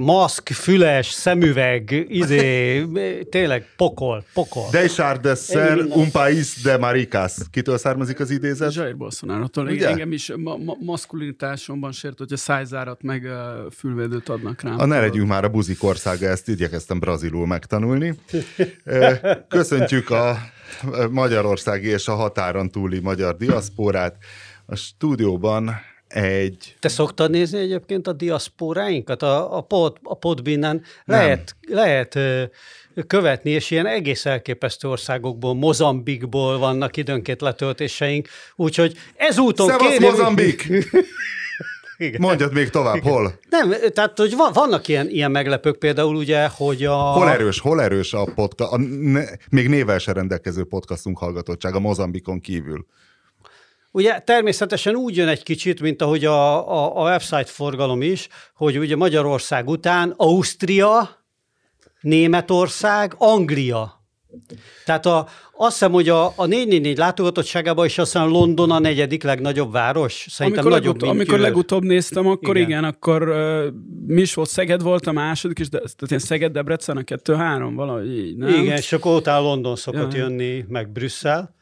Maszk, füles, szemüveg, izé, tényleg pokol, pokol. Deixar un país de maricas. Kitől származik az idézet? Jair Bolsonaro-tól. Ugye? Engem is ma- ma- maszkulinitásomban sért, hogyha szájzárat meg uh, fülvédőt adnak rám. A ne legyünk már a buzik országa, ezt igyekeztem brazilul megtanulni. Köszöntjük a magyarországi és a határon túli magyar diaszporát. A stúdióban egy... Te szoktad nézni egyébként a diaszpóráinkat? A, a, pod, a podbinnen lehet, lehet követni, és ilyen egész elképesztő országokból, Mozambikból vannak időnként letöltéseink, úgyhogy ezúton Szevasz, kérjük... Mozambik! Igen. Mondjad még tovább, Igen. hol? Nem, tehát hogy vannak ilyen, ilyen meglepők például ugye, hogy a... Hol erős, hol erős a podcast, a ne, még nével se rendelkező podcastunk hallgatottság a Mozambikon kívül? Ugye természetesen úgy jön egy kicsit, mint ahogy a, a, a website forgalom is, hogy ugye Magyarország után Ausztria, Németország, Anglia. Tehát a, azt hiszem, hogy a, a 444 látogatottságában is azt hiszem London a negyedik legnagyobb város. Szerintem amikor nagyobb, legut- Amikor legutóbb néztem, akkor igen, igen akkor uh, mi is volt, Szeged volt a második, és de, tehát ilyen Szeged, Debrecen a kettő-három, valahogy így, nem? Igen, és akkor utána London szokott ja. jönni, meg Brüsszel.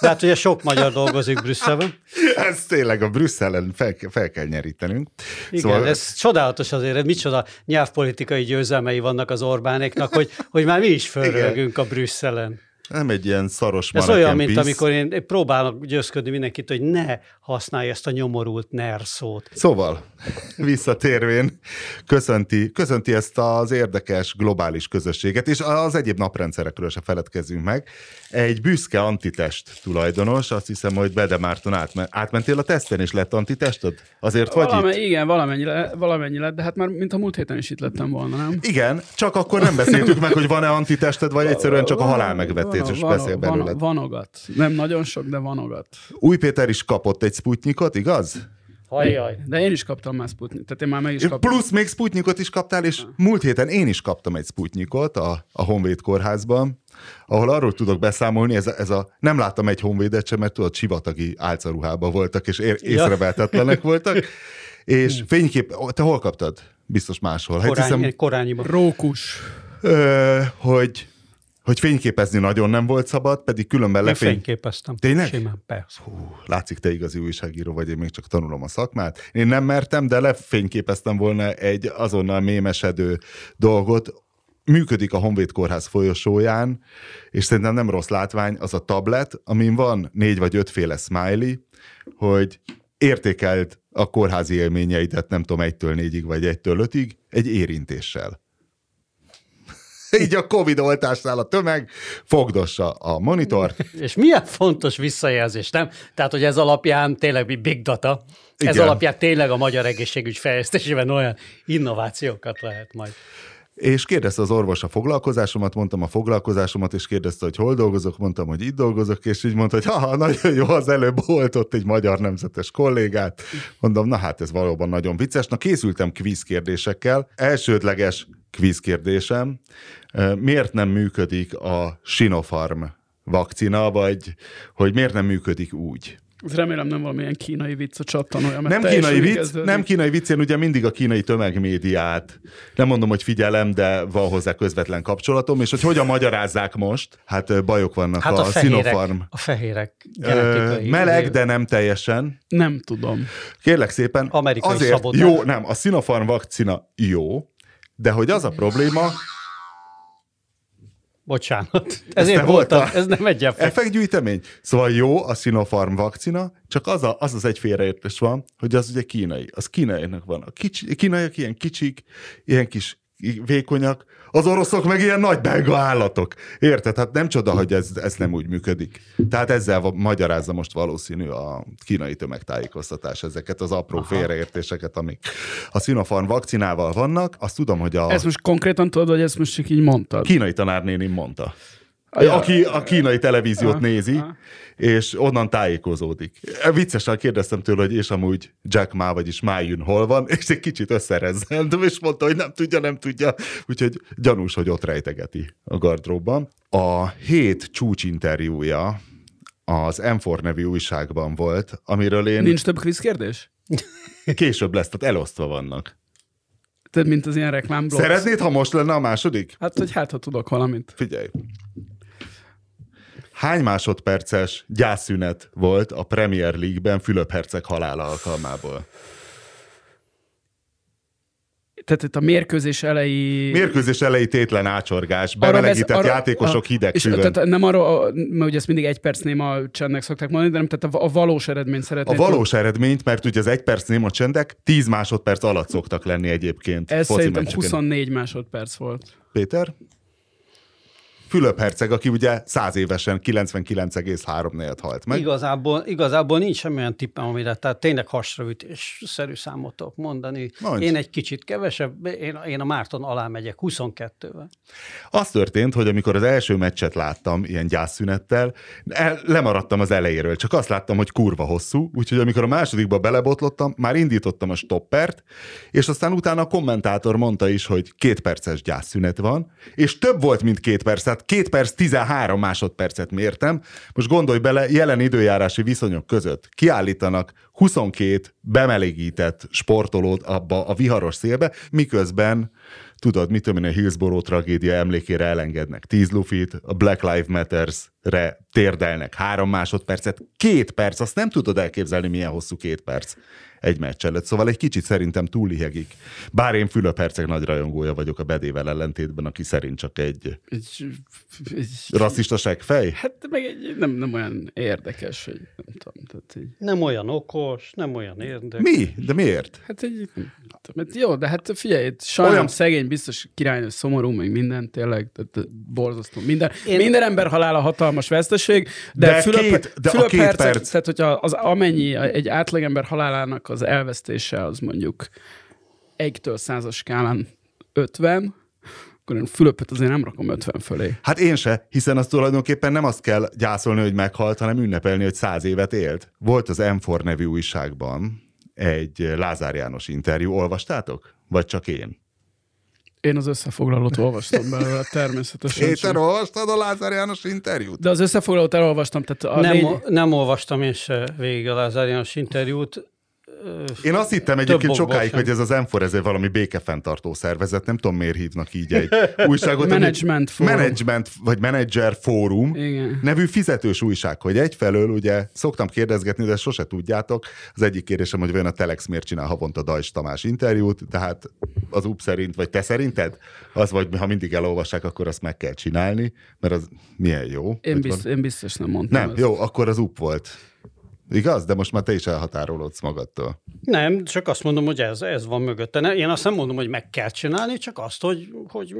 De hát ugye sok magyar dolgozik Brüsszelben. ez tényleg a Brüsszelen fel, fel kell nyerítenünk. Igen, szóval... ez csodálatos azért, micsoda nyelvpolitikai győzelmei vannak az Orbánéknak, hogy, hogy már mi is fölrögünk a Brüsszelen. Nem egy ilyen szaros Ez olyan, mint amikor én próbálok győzködni mindenkit, hogy ne használj ezt a nyomorult NER szót. Szóval, visszatérvén, köszönti, köszönti ezt az érdekes globális közösséget, és az egyéb naprendszerekről se feledkezünk meg. Egy büszke antitest tulajdonos, azt hiszem, hogy Bede Márton átme, átmentél a teszten, és lett antitested? Azért vagy Valame, itt? Igen, valamennyi, valamennyi lett, de hát már mint a múlt héten is itt lettem volna, nem? Igen, csak akkor nem beszéltük meg, hogy van-e antitested, vagy egyszerűen csak a halál megvetés, és beszél belőled. Vanogat. Nem nagyon sok, de vanogat. Új Péter is kapott egy Sputnikot, igaz? Hajjaj. De én is kaptam már Sputnik, tehát én már meg is kaptam. Plusz még Sputnikot is kaptál, és múlt héten én is kaptam egy Sputnikot a, a Honvéd kórházban, ahol arról tudok beszámolni, ez a, ez a nem láttam egy honvédet sem, mert tudod, sivatagi álcaruhában voltak, és ér, észrevehetetlenek voltak, és fénykép, te hol kaptad? Biztos máshol. Korány, hát hiszem, korányiban. Rókus. Ö, hogy hogy fényképezni nagyon nem volt szabad, pedig különben lefény... fényképeztem. Tényleg? Simán, persze. Hú, látszik, te igazi újságíró vagy, én még csak tanulom a szakmát. Én nem mertem, de lefényképeztem volna egy azonnal mémesedő dolgot, működik a Honvéd Kórház folyosóján, és szerintem nem rossz látvány, az a tablet, amin van négy vagy ötféle smiley, hogy értékelt a kórházi élményeidet, nem tudom, egytől négyig vagy egytől ötig, egy érintéssel. így a Covid oltásnál a tömeg fogdossa a monitort. És milyen fontos visszajelzés, nem? Tehát, hogy ez alapján tényleg big data, Igen. ez alapján tényleg a magyar egészségügy fejlesztésében olyan innovációkat lehet majd. És kérdezte az orvos a foglalkozásomat, mondtam a foglalkozásomat, és kérdezte, hogy hol dolgozok, mondtam, hogy itt dolgozok, és így mondta, hogy ha, nagyon jó, az előbb oltott egy magyar nemzetes kollégát. Mondom, na hát ez valóban nagyon vicces. Na készültem kvíz kérdésekkel. Elsődleges kvíz kérdésem. Miért nem működik a Sinopharm vakcina, vagy hogy miért nem működik úgy? Ez remélem nem valamilyen kínai vicc a csattanója. Nem kínai vicc, kezdődik. nem kínai vicc, én ugye mindig a kínai tömegmédiát, nem mondom, hogy figyelem, de van hozzá közvetlen kapcsolatom, és hogy hogyan magyarázzák most, hát bajok vannak hát a, a fehérek, Sinopharm. A fehérek Ö, meleg, de nem teljesen. Nem tudom. Kérlek szépen, Amerikai azért szabotás. jó, nem, a Sinopharm vakcina jó, de hogy az a probléma, Bocsánat. Ezért voltam, ez nem egy effekt. Effektgyűjtemény. Szóval jó a Sinopharm vakcina, csak az, a, az az egy félreértés van, hogy az ugye kínai. Az kínaiaknak van. A kicsi, kínaiak ilyen kicsik, ilyen kis vékonyak, az oroszok meg ilyen nagy belga állatok. Érted? Hát nem csoda, hogy ez, ez nem úgy működik. Tehát ezzel magyarázza most valószínű a kínai tömegtájékoztatás ezeket az apró Aha. félreértéseket, amik a Sinopharm vakcinával vannak. Azt tudom, hogy a... Ez most konkrétan tudod, hogy ezt most csak így mondtad? Kínai tanárnénim mondta. Ja. Aki a kínai televíziót ja. nézi, ja. és onnan tájékozódik. Viccesen kérdeztem tőle, hogy és amúgy Jack Ma, vagyis Ma Yun hol van, és egy kicsit összerezzentem, és mondta, hogy nem tudja, nem tudja. Úgyhogy gyanús, hogy ott rejtegeti a gardróbban. A hét csúcsinterjúja az M4 nevű újságban volt, amiről én... Nincs több kvíz kérdés? Később lesz, tehát elosztva vannak. Tehát, mint az ilyen reklámblog. Szeretnéd, ha most lenne a második? Hát, hogy hát, ha tudok valamit. Figyelj. Hány másodperces gyászszünet volt a Premier League-ben Fülöp-herceg halála alkalmából? Tehát itt a mérkőzés elejé... Mérkőzés elejé tétlen ácsorgás, bemelegített arra, játékosok hideg és tehát nem arra, mert ugye ezt mindig egy perc néma csendnek szokták mondani, de nem, tehát a, a valós eredményt szeretnék. A valós eredményt, mert ugye az egy perc néma csendek 10 másodperc alatt szoktak lenni egyébként. Ez szerintem 24 másodperc volt. Péter? Fülöp herceg, aki ugye száz évesen 99,3-nél halt meg. Igazából, igazából nincs semmilyen tippem, amire, tehát tényleg hasraütésszerű számot tudok mondani. Mondj. Én egy kicsit kevesebb, én, én a Márton alá megyek 22-vel. Az történt, hogy amikor az első meccset láttam ilyen gyászszünettel, el, lemaradtam az elejéről, csak azt láttam, hogy kurva hosszú, úgyhogy amikor a másodikba belebotlottam, már indítottam a stoppert, és aztán utána a kommentátor mondta is, hogy két perces gyászszünet van, és több volt, mint két perc, tehát két perc 13 másodpercet mértem. Most gondolj bele, jelen időjárási viszonyok között kiállítanak 22 bemelegített sportolót abba a viharos szélbe, miközben tudod, mit tudom én, a Hillsborough tragédia emlékére elengednek 10 lufit, a Black Lives Matters-re térdelnek három másodpercet, két perc, azt nem tudod elképzelni, milyen hosszú két perc egy meccs előtt. Szóval egy kicsit szerintem túlihegik. Bár én Fülöp Herceg nagy rajongója vagyok a Bedével ellentétben, aki szerint csak egy, egy, egy rasszista fej. Hát meg egy, nem, nem olyan érdekes, hogy nem tudom. Tehát egy... Nem olyan okos, nem olyan érdekes. Mi? De miért? Hát egy, mert jó, de hát figyelj, sajnálom olyan... szegény, biztos királynő szomorú, meg minden, tényleg, tehát borzasztó. Minden, Én... minden ember halála hatalmas veszteség, de, de Fülöp, két, de Fülöp a két percek, perc. tehát hogyha az amennyi egy átlagember halálának az elvesztése az mondjuk egytől százas skálán 50, akkor én Fülöpöt azért nem rakom 50 fölé. Hát én se, hiszen az tulajdonképpen nem azt kell gyászolni, hogy meghalt, hanem ünnepelni, hogy száz évet élt. Volt az M4 nevű újságban egy Lázár János interjú, olvastátok? Vagy csak én? Én az összefoglalót olvastam belőle, természetesen. Péter, olvastad a Lázár János interjút? De az összefoglalót elolvastam. Tehát a nem, lény... nem olvastam én se végig a Lázár János interjút. Én azt hittem egyébként sokáig, sem. hogy ez az M4 ez valami békefenntartó szervezet, nem tudom miért hívnak így egy újságot. Management Fórum. Management, vagy Manager Fórum Igen. nevű fizetős újság, hogy egyfelől ugye szoktam kérdezgetni, de sose tudjátok. Az egyik kérdésem, hogy vajon a Telex miért csinál havonta Dajs Tamás interjút, tehát az UP szerint, vagy te szerinted? Az vagy, ha mindig elolvassák, akkor azt meg kell csinálni, mert az milyen jó. Én, biztos, én biztos nem mondtam. Nem, ezt. jó, akkor az UP volt. Igaz? De most már te is elhatárolódsz magadtól. Nem, csak azt mondom, hogy ez, ez van mögötte. Én azt nem mondom, hogy meg kell csinálni, csak azt, hogy, hogy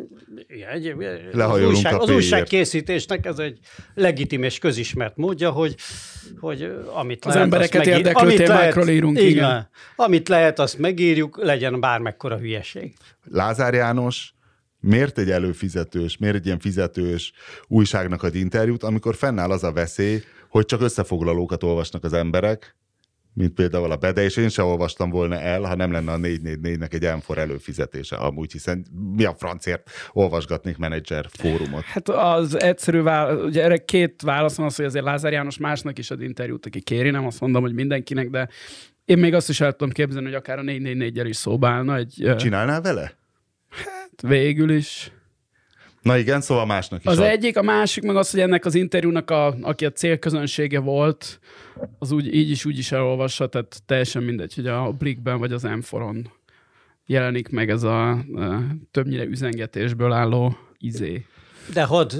egy, az, újság, az újságkészítésnek ez egy legitim és közismert módja, hogy, hogy amit az lehet, embereket megír, érdeklő amit témákról lehet, írunk. Igen. igen. Amit lehet, azt megírjuk, legyen bármekkora hülyeség. Lázár János miért egy előfizetős, miért egy ilyen fizetős újságnak ad interjút, amikor fennáll az a veszély, hogy csak összefoglalókat olvasnak az emberek, mint például a Bede, és én sem olvastam volna el, ha nem lenne a 444-nek egy M4 előfizetése amúgy, hiszen mi a francért olvasgatnék menedzser fórumot? Hát az egyszerű válasz, ugye erre két válasz van az, hogy azért Lázár János másnak is ad interjút, aki kéri, nem azt mondom, hogy mindenkinek, de én még azt is el tudom képzelni, hogy akár a 444-jel is szóba állna. Egy, Csinálnál vele? Hát végül is. Na igen, szóval másnak is. Az ad. egyik, a másik meg az, hogy ennek az interjúnak, a, aki a célközönsége volt, az úgy, így is úgy is elolvassa, tehát teljesen mindegy, hogy a Blickben vagy az m jelenik meg ez a, a többnyire üzengetésből álló izé. De hadd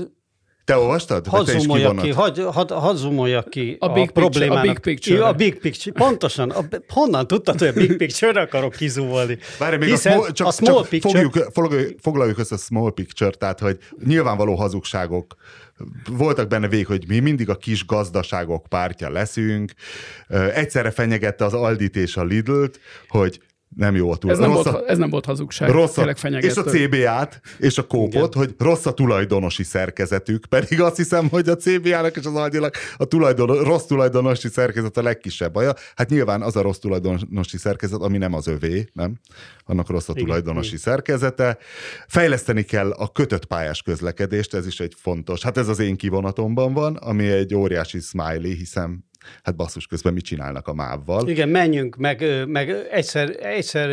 te olvastad? Hadd zoomolja ki, hadd had, zoomolja ki a, a big problémának. Picture, a big picture. A big picture. Pontosan. A, honnan tudtad, hogy a big picture akarok kizúvolni? Várj, még Hiszen a small, csak, a small csak picture... fogjuk, foglaljuk össze a small picture, tehát hogy nyilvánvaló hazugságok voltak benne vég, hogy mi mindig a kis gazdaságok pártja leszünk. Egyszerre fenyegette az Aldit és a Lidl-t, hogy nem jó a túl. Ez nem, rossz volt, a, ez nem volt hazugság. Rossz a, és a CBA-t, és a kópot, hogy rossz a tulajdonosi szerkezetük, pedig azt hiszem, hogy a CBA-nak és az Aldinak a tulajdon, rossz tulajdonosi szerkezet a legkisebb baja. Hát nyilván az a rossz tulajdonosi szerkezet, ami nem az övé, nem? Annak rossz a tulajdonosi Igen. szerkezete. Fejleszteni kell a kötött pályás közlekedést, ez is egy fontos. Hát ez az én kivonatomban van, ami egy óriási smiley, hiszen hát basszus közben mit csinálnak a mávval. Igen, menjünk, meg, meg egyszer, egyszer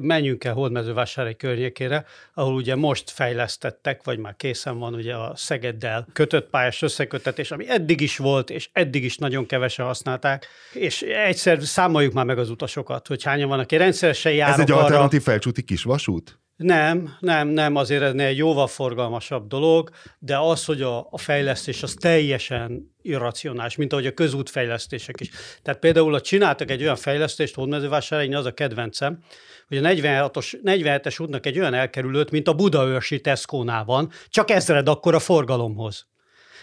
menjünk el Hódmezővásárhely környékére, ahol ugye most fejlesztettek, vagy már készen van ugye a Szegeddel kötött pályás összekötetés, ami eddig is volt, és eddig is nagyon kevesen használták, és egyszer számoljuk már meg az utasokat, hogy hányan vannak, aki rendszeresen járnak Ez egy arra. alternatív felcsúti kisvasút? Nem, nem, nem, azért ez egy jóval forgalmasabb dolog, de az, hogy a, a fejlesztés az teljesen irracionális, mint ahogy a közútfejlesztések is. Tehát például, ha csináltak egy olyan fejlesztést, Hódmezővásárhelyen, az a kedvencem, hogy a 46-os, 47-es útnak egy olyan elkerülőt, mint a Budaörsi Tesco-nál van, csak ezred akkor a forgalomhoz.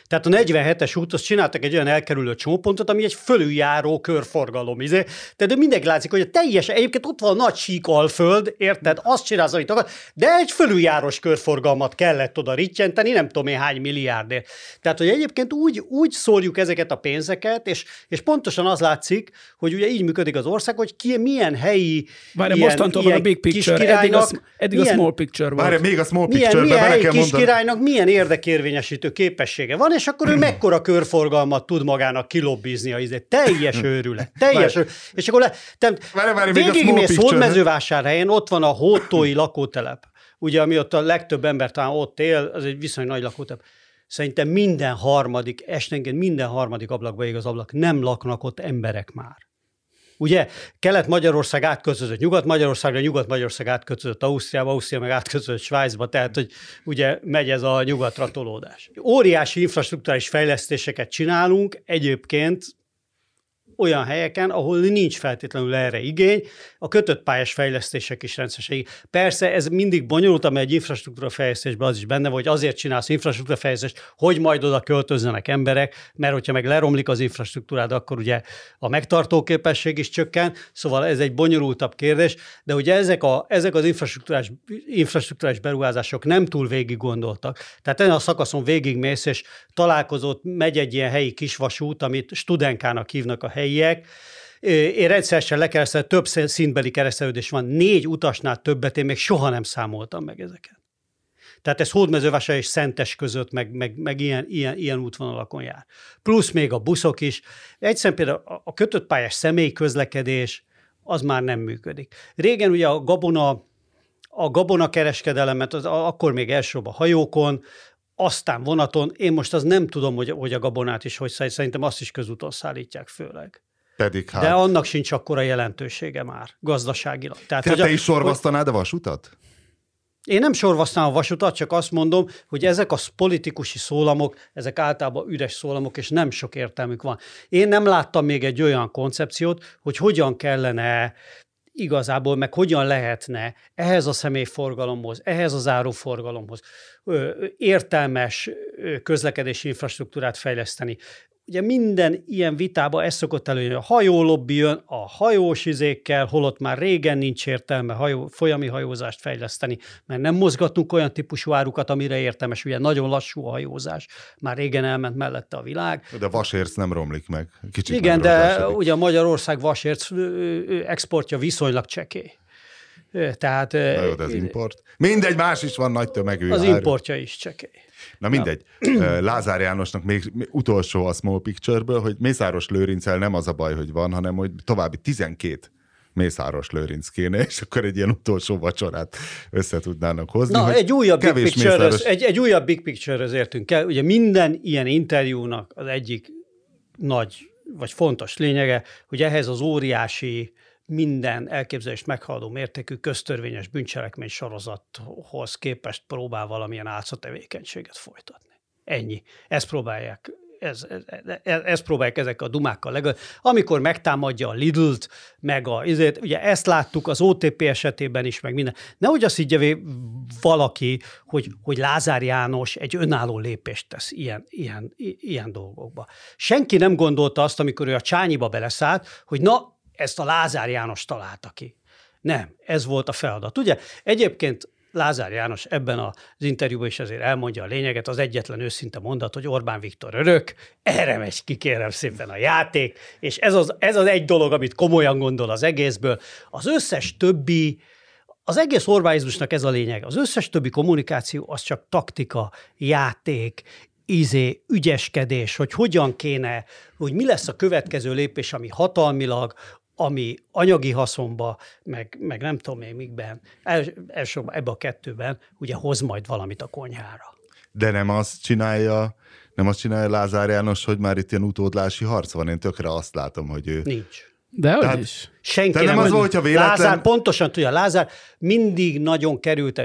Tehát a 47-es út, azt csináltak egy olyan elkerülő csomópontot, ami egy fölüljáró körforgalom. Izé. Tehát de mindenki látszik, hogy a teljes, egyébként ott van a nagy sík alföld, érted? Azt csinálsz, amit akar, de egy fölüljárós körforgalmat kellett oda rittyenteni, nem tudom én hány milliárdért. Tehát, hogy egyébként úgy, úgy szórjuk ezeket a pénzeket, és, és pontosan az látszik, hogy ugye így működik az ország, hogy ki milyen helyi Várj, ilyen, mostantól van a big picture, eddig, a, kiskirálynak eddig a milyen- small picture volt. Várj, még a small milyen, picture-be milyen bele helyi kell kis mondani. királynak milyen érdekérvényesítő képessége van, és akkor ő mekkora körforgalmat tud magának kilobbizni a izé. Teljes őrület. Teljes őrület. És akkor le, te, Várj, várj, végigmész. Hódmezővásárhelyen, ott van a Hótói lakótelep. Ugye, ami ott a legtöbb ember talán ott él, az egy viszonylag nagy lakótelep. Szerintem minden harmadik, esténként minden harmadik ablakba ég az ablak. Nem laknak ott emberek már. Ugye Kelet-Magyarország átköltözött Nyugat-Magyarországra, Nyugat-Magyarország átköltözött Ausztriába, Ausztria meg átköltözött Svájcba, tehát hogy ugye megy ez a nyugatra tolódás. Óriási infrastruktúrális fejlesztéseket csinálunk, egyébként olyan helyeken, ahol nincs feltétlenül erre igény, a kötött pályás fejlesztések is rendszeresen. Persze ez mindig bonyolult, mert egy infrastruktúra fejlesztésben az is benne, hogy azért csinálsz infrastruktúra fejlesztést, hogy majd oda költözzenek emberek, mert hogyha meg leromlik az infrastruktúrád, akkor ugye a megtartó képesség is csökken, szóval ez egy bonyolultabb kérdés, de ugye ezek, a, ezek az infrastruktúrás, infrastruktúrás beruházások nem túl végig gondoltak. Tehát ezen a szakaszon végigmész, és találkozott, megy egy ilyen helyi kisvasút, amit Studenkának hívnak a helyiek, én rendszeresen lekeresztel, több szintbeli keresztelődés van, négy utasnál többet, én még soha nem számoltam meg ezeket. Tehát ez Hódmezővásárhely és Szentes között, meg, meg, meg ilyen, ilyen, ilyen útvonalakon jár. Plusz még a buszok is. Egyszerűen például a- kötött pályás személyközlekedés, az már nem működik. Régen ugye a gabona, a gabona kereskedelemet, az, akkor még elsőbb a hajókon, aztán vonaton, én most az nem tudom, hogy, hogy a gabonát is hogy szállít, szerintem azt is közúton szállítják főleg. Pedig hát. De annak sincs akkora jelentősége már gazdaságilag. Tehát, Tehát hogy te a- is sorvasztanád a vasutat? én nem sorvasztám a vasutat, csak azt mondom, hogy ezek a politikusi szólamok, ezek általában üres szólamok, és nem sok értelmük van. Én nem láttam még egy olyan koncepciót, hogy hogyan kellene igazából, meg hogyan lehetne ehhez a személyforgalomhoz, ehhez az áruforgalomhoz értelmes közlekedési infrastruktúrát fejleszteni. Ugye minden ilyen vitába ez szokott előjönni, a hajólobbi jön a hajós izékkel, holott már régen nincs értelme hajó, folyami hajózást fejleszteni, mert nem mozgatunk olyan típusú árukat, amire értelmes, ugye nagyon lassú a hajózás, már régen elment mellette a világ, De vasérc nem romlik meg. Kicsit igen, de ugye Magyarország vasérc exportja viszonylag csekély. Ö, Tehát Na jó, de az import. Mindegy, más is van nagy tömegű. az áru. importja is csekély. Na mindegy. Ö, Lázár Jánosnak még utolsó a Small Picture-ből, hogy Mészáros Lőrincel nem az a baj, hogy van, hanem hogy további 12 Mészáros Lőrinc kéne, és akkor egy ilyen utolsó vacsorát össze tudnának hozni. Na, egy újabb, big picture Mészáros- egy, egy újabb big picture-höz értünk el. Ugye minden ilyen interjúnak az egyik nagy vagy fontos lényege, hogy ehhez az óriási, minden elképzelést meghaladó mértékű köztörvényes bűncselekmény sorozathoz képest próbál valamilyen álcatevékenységet folytatni. Ennyi. Ezt próbálják ez, ez, ez, ez próbálják ezek a dumákkal legalább. Amikor megtámadja a Lidl-t, meg a, ezért, ugye ezt láttuk az OTP esetében is, meg minden. Nehogy azt higgye valaki, hogy, hogy Lázár János egy önálló lépést tesz ilyen, ilyen, ilyen dolgokba. Senki nem gondolta azt, amikor ő a csányiba beleszállt, hogy na, ezt a Lázár János találta ki. Nem, ez volt a feladat. Ugye egyébként Lázár János ebben az interjúban is azért elmondja a lényeget, az egyetlen őszinte mondat, hogy Orbán Viktor örök, erre megy ki kérem szépen a játék, és ez az, ez az egy dolog, amit komolyan gondol az egészből. Az összes többi, az egész Orbánizmusnak ez a lényeg. Az összes többi kommunikáció az csak taktika, játék, izé, ügyeskedés, hogy hogyan kéne, hogy mi lesz a következő lépés, ami hatalmilag, ami anyagi haszonba, meg, meg nem tudom én mikben, el, elsősorban ebbe a kettőben, ugye hoz majd valamit a konyhára. De nem azt csinálja, nem azt csinálja Lázár János, hogy már itt ilyen utódlási harc van. Én tökre azt látom, hogy ő... Nincs. De hogy Tehát- is. Senki De nem nem, az volt, hogyha véletlen- Lázár pontosan tudja, Lázár mindig nagyon került.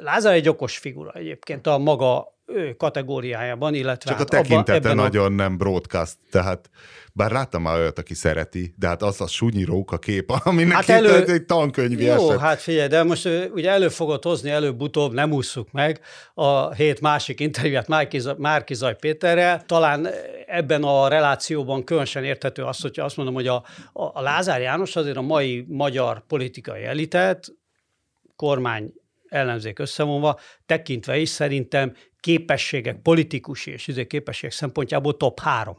Lázár egy okos figura egyébként a maga kategóriájában, illetve Csak a hát tekintete ebben a- nagyon nem broadcast, tehát bár láttam már olyat, aki szereti, de hát az a sunyi róka kép, aminek Hát hát elő... egy tankönyvi Jó, eset. hát figyelj, de most ugye elő fogod hozni, előbb-utóbb, nem ússzuk meg a hét másik interjúját Márki- Márki Zaj Péterrel. Talán ebben a relációban különösen érthető az, hogyha azt mondom, hogy a, a, a Lázár János azért a mai magyar politikai elitet, kormány ellenzék összevonva, tekintve is szerintem képességek, politikusi és izé képességek szempontjából top három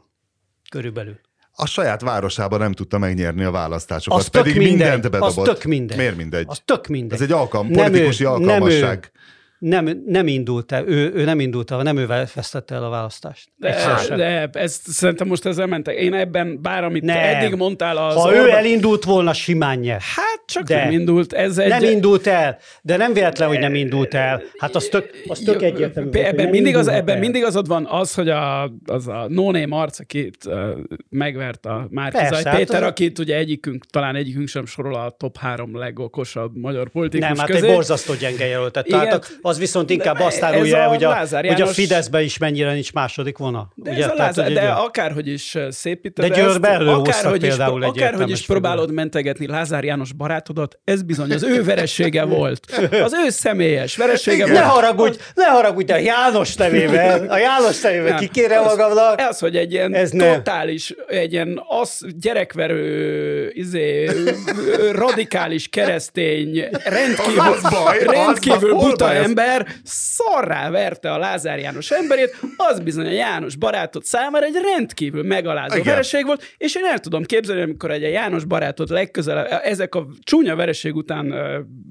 körülbelül. A saját városában nem tudta megnyerni a választásokat, Az pedig mindegy, mindent az bedobott. tök mindegy. Miért mindegy? Az tök mindegy. Ez egy alkalm, politikusi ő- nem ő. Nem, nem indult el, ő, ő nem indult el, nem ő vesztette el a választást. De, de ezt szerintem most ezzel mentek. Én ebben, bár amit Nem. eddig mondtál, az Ha ő Orbán- elindult volna, simán nyer. Hát csak De. nem indult. Ez egy... Nem indult el, de nem véletlen, hogy nem indult el. Hát az tök, az tök egyértelmű. volt, Ebben nem mindig, az, ebben el. mindig azod van az, hogy a, az a no-name arc, akit uh, megvert a Márkizaj hát Péter, az- akit ugye egyikünk, talán egyikünk sem sorol a top három legokosabb magyar politikus Nem, hát közé. egy borzasztó gyenge jelöltet. Igen. Tehát az viszont inkább De azt árulja, a el, hogy a, Lázár hogy a János- Fideszben is mennyire nincs második vona. De, Ugye? ez a Tehát, Lázár, hogy de egy- akárhogy is szépíted De ezt, akárhogy is, például egy akárhogy is próbálod mentegetni Lázár János barátodat, ez bizony az ő veresége volt. Az ő személyes veresége Ne volt. haragudj, ne haragudj, a János nevében, a János nevében Nem. kikére Az- magamnak. Ez, hogy egy ilyen Ez totális, egy ilyen az gyerekverő, izé, radikális keresztény, rendkívül, Az az rendkívül buta ez? Ember szarrá verte a Lázár János emberét, az bizony a János barátod számára egy rendkívül megalázó Igen. vereség volt, és én el tudom képzelni, amikor egy János barátod legközelebb, ezek a csúnya vereség után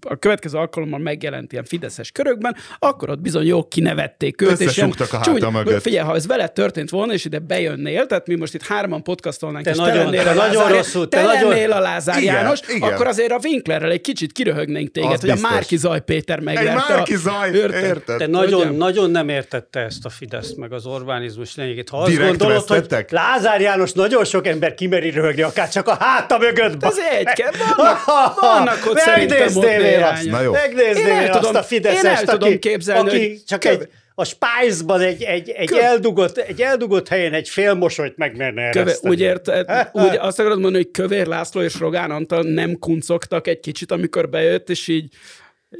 a következő alkalommal megjelent ilyen fideszes körökben, akkor ott bizony jó kinevették őt. és ilyen a háta mögött. Figyelj, ha ez veled történt volna, és ide bejönnél, tehát mi most itt hárman podcastolnánk, Te és nagyon- te lennél a nagyon Lázár, rosszul, te te nagyon- lennél a Lázár Igen, János, igen. akkor azért a Winklerrel egy kicsit kiröhögnénk téged, Az hogy a biztos. Márki Zaj Péter Egy megverte. Márki a- Zaj, Érted? érted? Te nagyon, nagyon nem értette ezt a Fideszt, meg az Orbánizmus lényegét. Ha azt Direkt gondolod, hogy vesztettek? Lázár János nagyon sok ember kimeri röhögni, akár csak a háta mögött. Ez egy kell, vannak, vannak ott Megnéznél néhány. azt, Na jó. megnéznél Én el azt tudom- a Fideszest, én el tudom aki, képzelni, aki hogy csak köv- egy, a Spice-ban egy, egy, egy, Köv- eldugott, egy eldugott helyen egy félmosolyt megmerne Köve, ereszteni. úgy érted, úgy azt akarod mondani, hogy Kövér László és Rogán Antal nem kuncogtak egy kicsit, amikor bejött, és így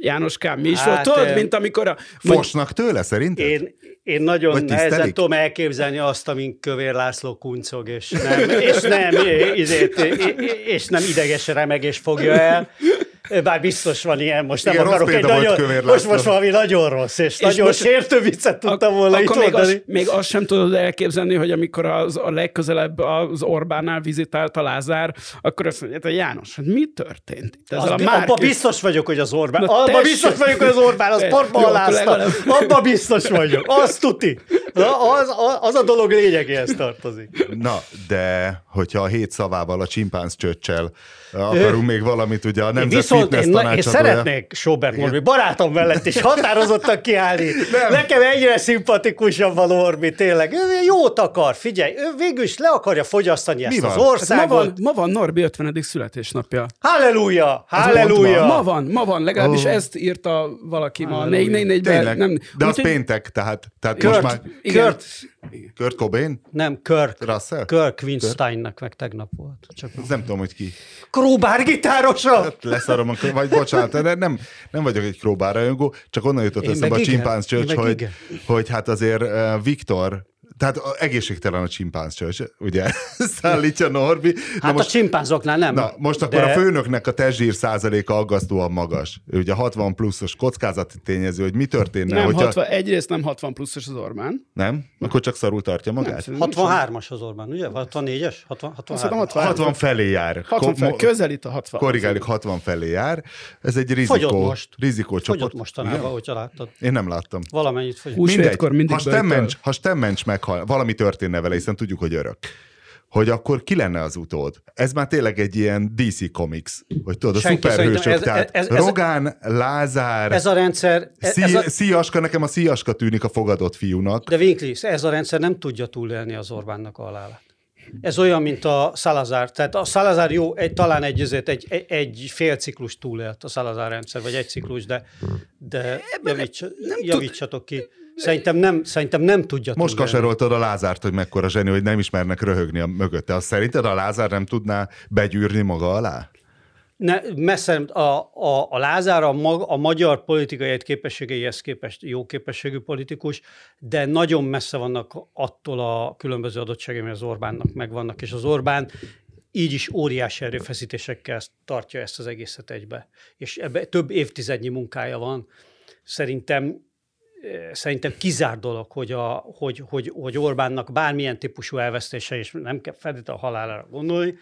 Jánoskám, mi is Hát, volt? Tudod, mint amikor a... Fosnak tőle szerinted? Én, én nagyon Vagy nehezen tisztelik? tudom elképzelni azt, amint Kövér László kuncog, és nem, és nem, izét, és nem ideges remegés fogja el. Bár biztos van ilyen, most nem Igen, rossz akarok egy nagyon, most, most valami nagyon rossz, és, és nagyon most- sértő viccet tudtam volna itt akkor még, mondani. azt, még azt sem tudod elképzelni, hogy amikor az, a legközelebb az Orbánnál vizitált a Lázár, akkor azt mondja, hogy János, hát mi történt itt? Az, a abban Márki- biztos vagyok, hogy az Orbán. Na abban tessék! biztos vagyok, hogy az Orbán, az Jó, portba akkor alázta. legalább- Abban biztos vagyok. Az tuti. Na, Az, az, az a dolog lényegéhez tartozik. Na, de hogyha a hét szavával, a csimpánz csöccsel akarunk még valamit, ugye a Én Nemzet viszont Fitness én, én szeretnék Sobert Norbi barátom mellett is határozottan kiállni. Nem. Nekem egyre szimpatikusabb a Norbi, tényleg. Ő jót akar, figyelj, ő végül is le akarja fogyasztani ezt van? az Hát Ma országot. van, ma van Norbi 50. születésnapja. Halleluja, Az halleluja. Ma van, ma van, legalábbis Ó. ezt írta valaki ma. Halleluja. 444-ben. Tényleg, Nem, de az péntek, tehát, tehát most Kurt, már Igen. Kurt, Kurt Cobain? nem, Kirk. Russell? Kirk Winsteinnek meg tegnap volt. Csak nem tudom, hogy ki. Króbár gitárosa. Hát leszarom, a- vagy bocsánat, de nem, nem vagyok egy Króbár rajongó, csak onnan jutott Én eszembe a csöcs, meg hogy, igen. hogy hát azért uh, Viktor tehát a- egészségtelen a csimpánz csöcs, ugye? Szállítja Norbi. Na Hát most, a csimpánzoknál nem. Na, most akkor de a főnöknek a testzsír százaléka aggasztóan magas. Ugye 60 pluszos kockázati tényező, hogy mi történne, Nem hogyha... 60, egyrészt nem 60 pluszos az Orbán. Nem? Akkor csak szarul tartja magát? van. 63-as az Orbán, ugye? 64-es? 60, Azt hiszem 63. 60, 60 felé jár. 60 fel, Ko- közelít a 60. Korrigáljuk, 60 felé jár. Ez egy rizikó, Fogyott most. rizikó csoport. Fogyott mostanában, hogyha láttad. Én nem láttam. Valamennyit fogyott. Mindegy, mindig ha Stemmencs, ha Stemmencs meghal, valami történne vele, hiszen tudjuk, hogy örök hogy akkor ki lenne az utód? Ez már tényleg egy ilyen DC Comics, hogy tudod, a Senki szuperhősök, ez- tehát ez- ez- Rogán, Lázár, Ez a rendszer, ez, Szí, ez a, Szíjaska, nekem a Szíjaska tűnik a fogadott fiúnak. de Winklis, ez a rendszer nem tudja túlélni az Orbánnak a halálát. Ez olyan, mint a Salazar. Tehát a Salazar jó, egy, talán egy, egy, egy, egy fél ciklus túlélt a Salazar rendszer, vagy egy ciklus, de, de javíts, javítsatok ki. Szerintem nem, szerintem nem tudja Most túlélni. kaseroltad a Lázárt, hogy mekkora zseni, hogy nem ismernek röhögni a mögötte. Azt szerinted a Lázár nem tudná begyűrni maga alá? Ne, messze a, a, a Lázár a, mag, a magyar politikai képességeihez képest jó képességű politikus, de nagyon messze vannak attól a különböző adottságai, ami az Orbánnak megvannak, és az Orbán így is óriási erőfeszítésekkel tartja ezt az egészet egybe. És ebbe több évtizednyi munkája van. Szerintem szerintem kizár dolog, hogy, a, hogy, hogy, hogy Orbánnak bármilyen típusú elvesztése, és nem kell feltétlenül a halálára gondolni,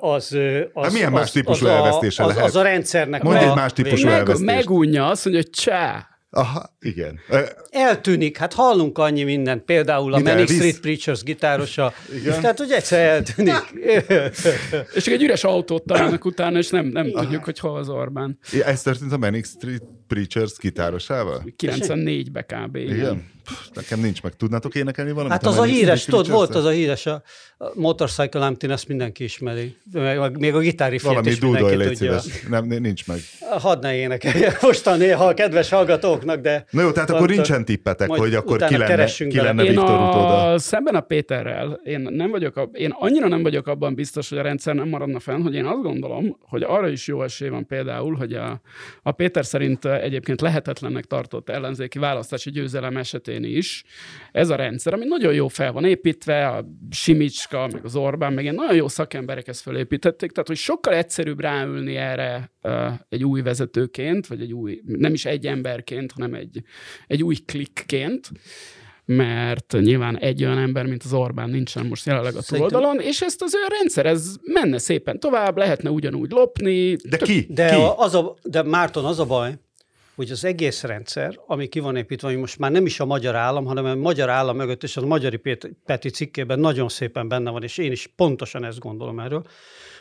az, az, Hát milyen az, más típusú az elvesztése a, az, lehet? az a rendszernek Mondj egy más típusú. Meg, megunja azt, mondja, hogy csá. Aha, igen. Eltűnik, hát hallunk annyi mindent, például a Manic? Street Preachers gitárosa, Igen. tehát hogy egyszer eltűnik. És csak egy üres autót találnak utána, és nem, nem tudjuk, hogy hol az Orbán. Ez történt a Manic Street Preachers gitárosával? 94-be kb. Igen. Pff, Nekem nincs meg. Tudnátok énekelni valamit? Hát az a híres, tudod, volt az a híres, a Motorcycle Emptiness mindenki ismeri. Meg- Még a gitári Valami is dúdolj, mindenki légy tudja. szíves. Nem, nincs meg. Hadd ne énekelje mostan néha a kedves hallgatóknak, de... Na jó, tehát akkor nincsen tippetek, hogy akkor ki lenne, keressünk ki lenne Én Viktor utóda. a, szemben a Péterrel, én, nem vagyok a, én annyira nem vagyok abban biztos, hogy a rendszer nem maradna fenn, hogy én azt gondolom, hogy arra is jó esély van például, hogy a, a Péter szerint egyébként lehetetlennek tartott ellenzéki választási győzelem esetén is ez a rendszer, ami nagyon jó fel van építve, a Simicska, meg az Orbán, meg ilyen nagyon jó szakemberek ezt felépítették, tehát hogy sokkal egyszerűbb ráülni erre egy új vezetőként, vagy egy új, nem is egy emberként, hanem egy, egy új klikként, mert nyilván egy olyan ember, mint az Orbán nincsen most jelenleg a túloldalon, és ezt az ő rendszer, ez menne szépen tovább, lehetne ugyanúgy lopni. De ki? De, ki? a, az a, de Márton, az a baj, hogy az egész rendszer, ami ki van építve, hogy most már nem is a magyar állam, hanem a magyar állam mögött, és az a Magyari Peti cikkében nagyon szépen benne van, és én is pontosan ezt gondolom erről,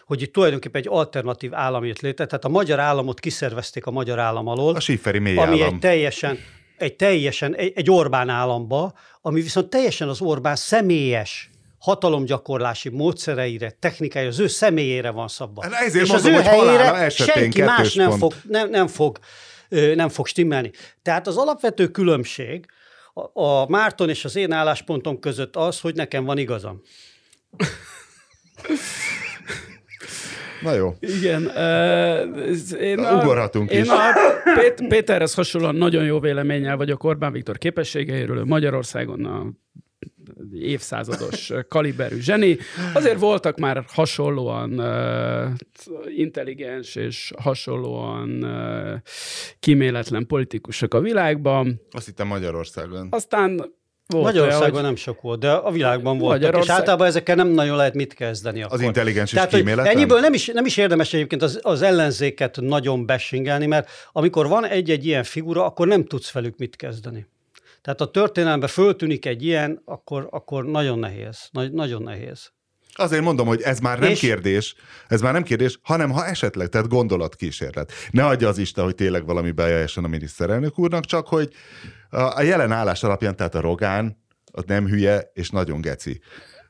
hogy itt tulajdonképpen egy alternatív állam jött létre, tehát a magyar államot kiszervezték a magyar állam alól, A síferi mély ami állam. egy teljesen, egy teljesen, egy, egy Orbán államba, ami viszont teljesen az Orbán személyes hatalomgyakorlási módszereire, technikája, az ő személyére van szabva. Hát ezért És mondom, az ő helyére senki más nem pont. fog, nem, nem, fog, nem fog stimmelni. Tehát az alapvető különbség a, a Márton és az én álláspontom között az, hogy nekem van igazam. Na jó. Igen. Uh, én Na, ugorhatunk én is. a Pét- Péterhez hasonlóan nagyon jó véleménnyel vagyok Orbán Viktor képességeiről, Magyarországon a évszázados kaliberű zseni. Azért voltak már hasonlóan uh, intelligens és hasonlóan uh, kíméletlen politikusok a világban. Azt hittem Magyarországon. Aztán volt Magyarországon olyan, hogy nem sok volt, de a világban voltak, Magyarország- és általában ezekkel nem nagyon lehet mit kezdeni. Akkor. Az intelligens és Tehát, hogy kíméletlen? ennyiből nem is, nem is érdemes egyébként az, az ellenzéket nagyon beshingelni, mert amikor van egy-egy ilyen figura, akkor nem tudsz velük mit kezdeni. Tehát a történelemben föltűnik egy ilyen, akkor, akkor nagyon nehéz. Nagy, nagyon nehéz. Azért mondom, hogy ez már nem És- kérdés, ez már nem kérdés, hanem ha esetleg, tehát gondolatkísérlet. Ne adja az Isten, hogy tényleg valami bejeljessen a miniszterelnök úrnak, csak hogy a, a jelen állás alapján, tehát a Rogán, az nem hülye, és nagyon geci.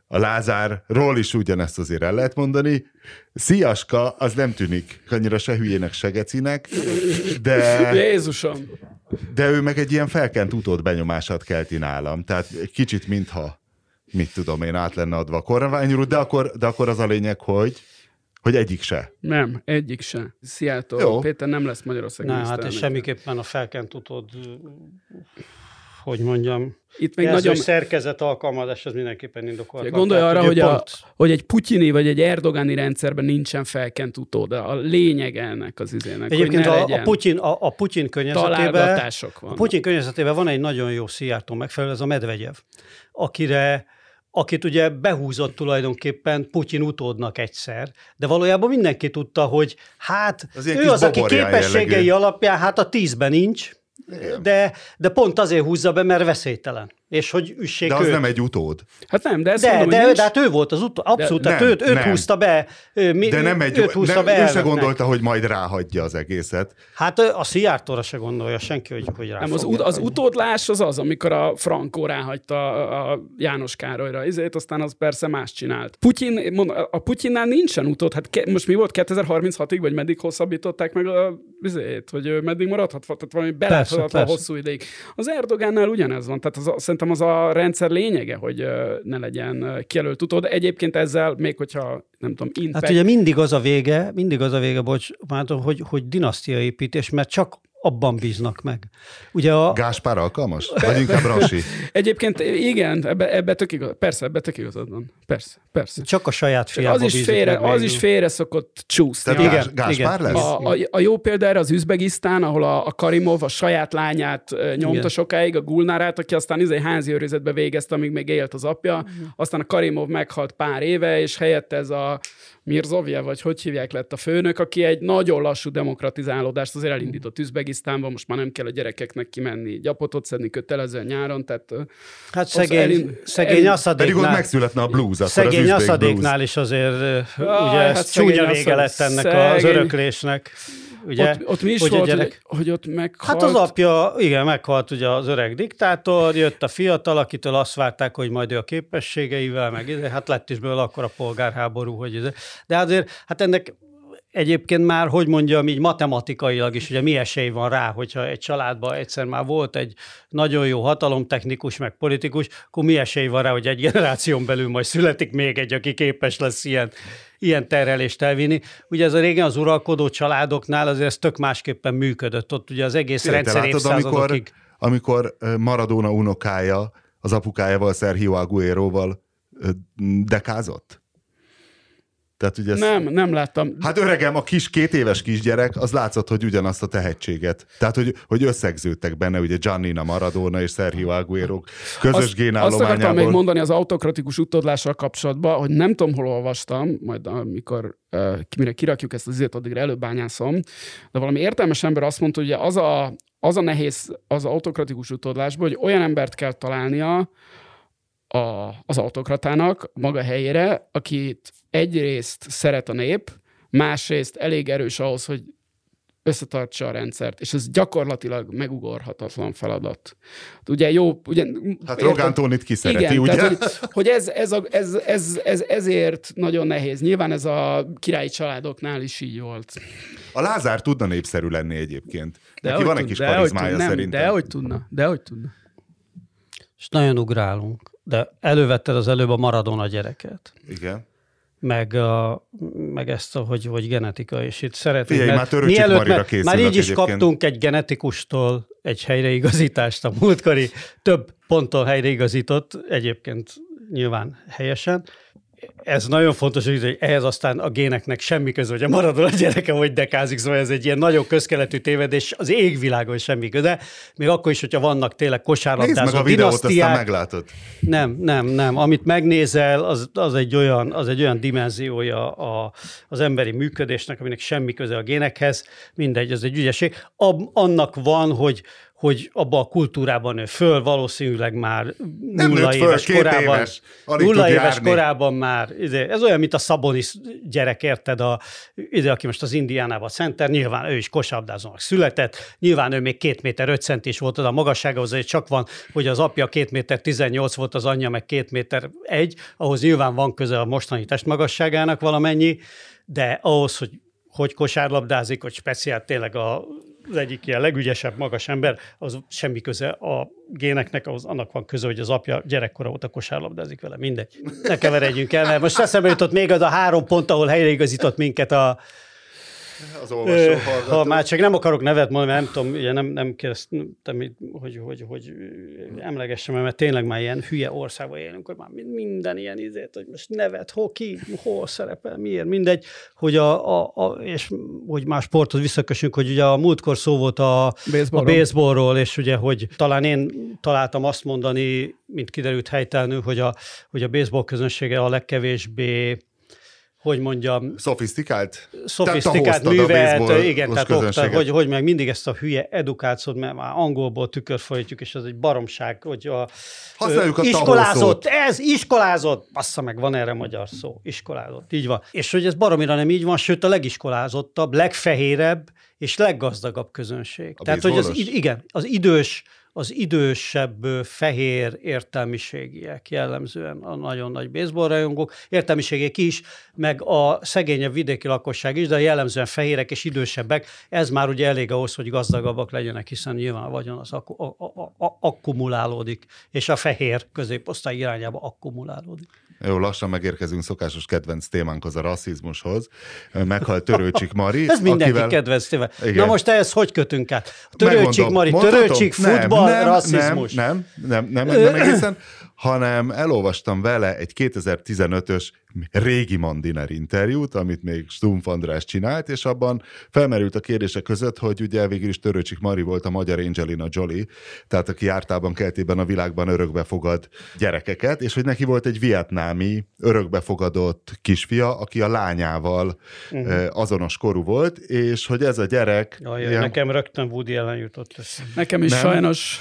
A Lázárról is ugyanezt azért el lehet mondani. Sziaska, az nem tűnik annyira se hülyének, se gecinek, de, Jézusom! De ő meg egy ilyen felkent utód benyomását kelti nálam. Tehát egy kicsit mintha, mit tudom én, át lenne adva a kormányról, de akkor, de akkor az a lényeg, hogy, hogy egyik se. Nem, egyik se. Szijjártó Jó. Péter nem lesz Magyarország Na, hát és semmiképpen a felkent utód hogy mondjam, Itt még nagyon... szerkezet alkalmazás, ez mindenképpen indokolt. Gondolj arra, hogy, a, pont- hogy egy putyini vagy egy erdogani rendszerben nincsen felkent utód. A lényeg ennek az izének, Egyébként hogy ne a, a, Putyin, a, a Putyin környezetében, a van. Putyin környezetében van egy nagyon jó Szijjártó megfelelő, ez a Medvegyev, akire akit ugye behúzott tulajdonképpen Putyin utódnak egyszer, de valójában mindenki tudta, hogy hát Az ő az, aki képességei jellegű. alapján hát a tízben nincs, de, de pont azért húzza be, mert veszélytelen. És hogy üssék De az őt. nem egy utód. Hát nem, de ezt De, mondom, de, nincs, de hát ő volt az utó, abszolút, De- tehát nem, őt, őt nem. húzta be. Ő, mi, De nem egy, őt húzta nem, be ő se gondolta, hogy majd ráhagyja az egészet. Hát a Szijjártóra se gondolja senki, hogy, hogy rá nem, az, ut- az utódlás az az, amikor a Frankó ráhagyta a, a János Károlyra izét, aztán az persze más csinált. Putyin, mond, a Putyinnál nincsen utód, hát ke, most mi volt 2036-ig, vagy meddig hosszabbították meg a izét, hogy meddig maradhat, tehát valami beláthatatlan hosszú ideig. Az Erdogánnál ugyanez van, tehát az, a- szerintem az a rendszer lényege, hogy ne legyen kijelölt utód. Egyébként ezzel, még hogyha nem tudom, impact, Hát ugye mindig az a vége, mindig az a vége, bocs, Márton, hogy, hogy dinasztiaépítés, mert csak abban bíznak meg. Ugye a, Gáspár alkalmas? Vagy inkább Rasi? Egyébként igen, ebbe, ebbe tök igaz, persze, ebbe tök igazad van. Persze, persze. csak a saját fiába Az is, félre, meg az végül. is félre szokott csúszni. Tehát Igen, Gáspár igen. lesz? A, a, a jó példa erre az Üzbegisztán, ahol a, a Karimov a saját lányát nyomta Igen. sokáig, a Gulnárát, aki aztán izé házi őrizetbe végezte, amíg még élt az apja. Aztán a Karimov meghalt pár éve, és helyette ez a Mirzovje, vagy hogy hívják lett a főnök, aki egy nagyon lassú demokratizálódást azért elindított Üzbegisztánban, most már nem kell a gyerekeknek kimenni gyapotot szedni kötelezően nyáron, tehát Hát az szegény, elin- szegény elin- Pedig ott aszadéknál, megszületne a blues, akkor szegény az aszadéknál is azért ugye hát ez szegény csúnya vége lett ennek az szegény. öröklésnek. Ugye, ott, ott mi is hogy volt, gyerek- hogy, hogy ott meghalt. Hát az apja, igen, meghalt ugye az öreg diktátor, jött a fiatal, akitől azt várták, hogy majd ő a képességeivel, meg ide, hát lett is belőle akkor a polgárháború, hogy ide. De azért, hát ennek egyébként már, hogy mondjam, így matematikailag is, ugye mi esély van rá, hogyha egy családban egyszer már volt egy nagyon jó hatalomtechnikus, meg politikus, akkor mi esély van rá, hogy egy generáción belül majd születik még egy, aki képes lesz ilyen, ilyen terhelést elvinni. Ugye ez a régen az uralkodó családoknál azért ez tök másképpen működött. Ott ugye az egész te rendszer látod, amikor, évszázadokig. amikor ö, Maradona unokája az apukájával, Sergio Agueroval dekázott? Tehát ugye ez, Nem, nem láttam. Hát öregem, a kis két éves kisgyerek, az látszott, hogy ugyanazt a tehetséget. Tehát, hogy, hogy összegződtek benne, ugye Giannina Maradona és Sergio Aguero közös azt, azt akartam még génállományából. mondani az autokratikus utódlással kapcsolatban, hogy nem tudom, hol olvastam, majd amikor uh, mire kirakjuk ezt az izét, addigra előbányászom, de valami értelmes ember azt mondta, hogy ugye az a, az a nehéz az autokratikus utódlásban, hogy olyan embert kell találnia a, az autokratának maga helyére, akit egyrészt szeret a nép, másrészt elég erős ahhoz, hogy összetartsa a rendszert, és ez gyakorlatilag megugorhatatlan feladat. Ugye jó, ugye... Hát? Rogán Tónit kiszereti, Igen, ugye? tehát, hogy, hogy ez, ez, a, ez, ez, ez, ezért nagyon nehéz. Nyilván ez a királyi családoknál is így volt. A Lázár tudna népszerű lenni egyébként. Neki hogy van egy kis de hogy karizmája tud- nem, szerintem. De hogy tudna, de hogy tudna. És nagyon ugrálunk. De elővetted az előbb a Maradona gyereket. Igen. Meg, a, meg ezt, a, hogy, hogy genetika, és itt szeretnék. Figyelj, mert már mielőtt- mert Már így is egyébként. kaptunk egy genetikustól egy helyreigazítást a múltkori, több ponton helyreigazított, egyébként nyilván helyesen. Ez nagyon fontos, hogy ehhez aztán a géneknek semmi köze, hogy a maradó a gyereke, hogy dekázik, szóval ez egy ilyen nagyon közkeletű tévedés, az égvilágon semmi köze, még akkor is, hogyha vannak tényleg Nézd kosárlabdázó meg a videót, aztán meglátod. nem, nem, nem. Amit megnézel, az, az, egy, olyan, az egy olyan dimenziója a, az emberi működésnek, aminek semmi köze a génekhez. Mindegy, ez egy ügyesség. Ab, annak van, hogy hogy abban a kultúrában nő föl, valószínűleg már Nem nulla föl, éves korában. éves. Nulla éves járni. korában már. Ide, ez olyan, mint a Szabonis gyerek, érted? A, ide, aki most az Indiánában center, nyilván ő is kosabdázónak született, nyilván ő még két méter öt centis volt oda a magasságához, hogy csak van, hogy az apja két méter 18 volt, az anyja meg két méter egy, ahhoz nyilván van köze a mostani testmagasságának valamennyi, de ahhoz, hogy hogy kosárlabdázik, hogy speciál tényleg a, az egyik ilyen legügyesebb magas ember, az semmi köze a géneknek, ahhoz annak van köze, hogy az apja gyerekkora óta kosárlabdázik vele, mindegy. Ne keveredjünk el, mert most eszembe jutott még az a három pont, ahol helyreigazított minket a, Az olvasó hallgató. Ha már csak nem akarok nevet mondani, mert nem tudom, ugye nem, nem kérdeztem, hogy, hogy, hogy emlegessem, mert tényleg már ilyen hülye országban élünk, hogy már minden ilyen izét, hogy most nevet, hol ki, hol szerepel, miért, mindegy, hogy a, a, a és hogy más sporthoz visszakössünk, hogy ugye a múltkor szó volt a, a Baseballról. baseballról, és ugye, hogy talán én találtam azt mondani, mint kiderült helytelenül, hogy a, hogy a baseball közönsége a legkevésbé hogy mondjam, Szofisztikált? szofisztikált művelt, igen, tehát okta, közönséget. hogy, hogy meg mindig ezt a hülye edukációt, mert már angolból tükörfolytjuk, és ez egy baromság, hogy a Használjuk a iskolázott, ez iskolázott, bassza meg, van erre magyar szó, iskolázott, így van. És hogy ez baromira nem így van, sőt a legiskolázottabb, legfehérebb és leggazdagabb közönség. A Tehát, hogy az, igen, az idős, az idősebb fehér értelmiségiek jellemzően a nagyon nagy baseball rajongók, értelmiségiek is, meg a szegényebb vidéki lakosság is, de jellemzően fehérek és idősebbek, ez már ugye elég ahhoz, hogy gazdagabbak legyenek, hiszen nyilván a vagyon az akku- a- a- a- akkumulálódik, és a fehér középosztály irányába akkumulálódik. Jó, lassan megérkezünk szokásos kedvenc témánkhoz, a rasszizmushoz. Meghalt Törőcsik Mari. Ez mindenki akivel... kedvenc. Igen. Na most ehhez hogy kötünk át? Törőcsik. Mari, Mondhatom? törőcsik Nem, nem, rasszizmus. Nem, nem, nem, nem, nem egészen, hanem elolvastam vele egy 2015-ös régi Mandiner interjút, amit még Stumpf András csinált, és abban felmerült a kérdések között, hogy ugye végül is Törőcsik Mari volt a magyar Angelina Jolie, tehát aki jártában keltében a világban örökbefogad gyerekeket, és hogy neki volt egy vietnámi örökbefogadott kisfia, aki a lányával uh-huh. azonos korú volt, és hogy ez a gyerek Jaj, ilyen- nekem rögtön Woody ellen jutott eszembe. Nekem is Nem. sajnos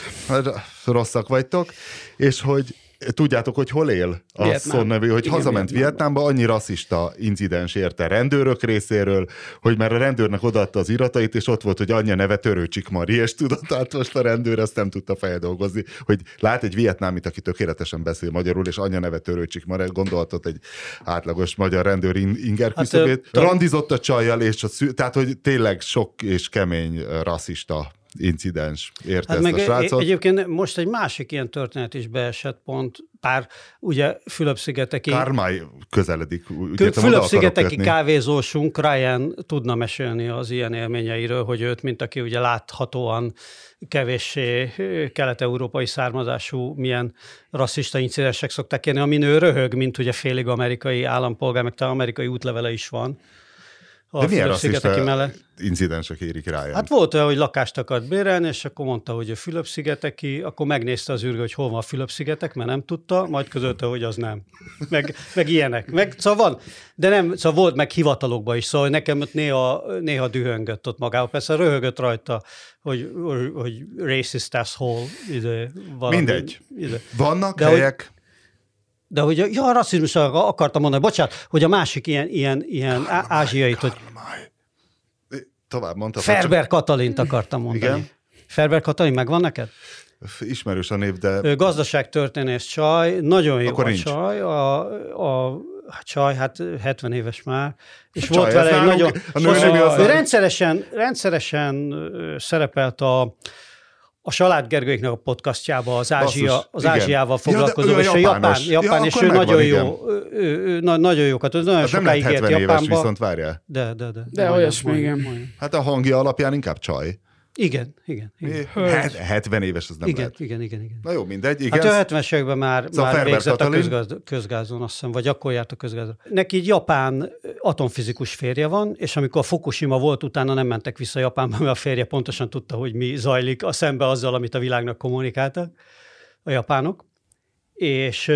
rosszak vagytok, és hogy tudjátok, hogy hol él a Vietnám. Nevű, hogy Igen, hazament. Vietnámba, annyi rasszista incidens érte rendőrök részéről, hogy már a rendőrnek odaadta az iratait, és ott volt, hogy anyja neve Törőcsik Mari, és tudod, tehát most a rendőr ezt nem tudta feldolgozni, hogy lát egy vietnámit, aki tökéletesen beszél magyarul, és anyja neve Törőcsik Mari, gondolhatott egy átlagos magyar rendőr in- inger Hát, küszöbét. ö, Randizott a csajjal, és a szü- tehát, hogy tényleg sok és kemény rasszista incidens érte Hát ezt meg a srácot. egy- egyébként most egy másik ilyen történet is beesett pont, pár ugye Fülöp-szigeteki, Kármály közeledik. úgy Fülöp-szigeteki kávézósunk Ryan tudna mesélni az ilyen élményeiről, hogy őt, mint aki ugye láthatóan kevéssé kelet-európai származású, milyen rasszista incidensek szokták kérni, amin ő röhög, mint ugye félig amerikai állampolgár, meg talán amerikai útlevele is van. A De milyen Fülöp-szigeteki mellett. incidensek érik rá? Hát volt olyan, hogy lakást akart bérelni, és akkor mondta, hogy a Fülöp-szigeteki, akkor megnézte az űrgő, hogy hol van a Fülöp-szigetek, mert nem tudta, majd közölte, hogy az nem. Meg, meg ilyenek. Meg, szóval van, de nem, szóval volt meg hivatalokban is, szóval nekem ott néha, néha dühöngött ott magával. Persze röhögött rajta, hogy, hogy, hogy racist asshole, ide, valami, Mindegy. Ide. Vannak De hogy- helyek, De hogy, a- ja, a rasszizmusra akartam mondani, bocsánat, hogy a másik ilyen, ilyen, ilyen á- ázsiait, hogy. Tovább mondta. Ferber Katalint akartam mondani. Igen. Ferber Katalin megvan neked? Csak ismerős a név, de Ő gazdaságtörténész csaj, nagyon jó Akkor a nincs. csaj, a, a a csaj, hát 70 éves már, és Csaj, volt vele egy nagyon... a a, ő rendszeresen, rendszeresen szerepelt a, a Salád Gergőiknek a podcastjába az, Ázsia, Basszus, az igen. Ázsiával Ja, de foglalkozó, ő a és a japán, japános. Ja, japán és ő nagyon igen. jó, ő, ő, ő, na- nagyon jókat, nagyon az nem lehet sokáig élt 70 éves, Japánba. viszont várjál. De, de, de. De majdnem, olyasmi, igen. Hát a hangja alapján inkább csaj. Igen, igen, igen. Hát, 70 éves, az nem Igen, lehet. igen, igen, igen. Na jó, mindegy, igen. Hát ő 70-es években már, Szóval már végzett a Katalin. közgáz, közgázon, azt hiszem, vagy akkor járt a közgázon. Neki egy japán atomfizikus férje van, és amikor a Fukushima volt, utána nem mentek vissza Japánba, mert a férje pontosan tudta, hogy mi zajlik a szembe azzal, amit a világnak kommunikáltak a japánok. És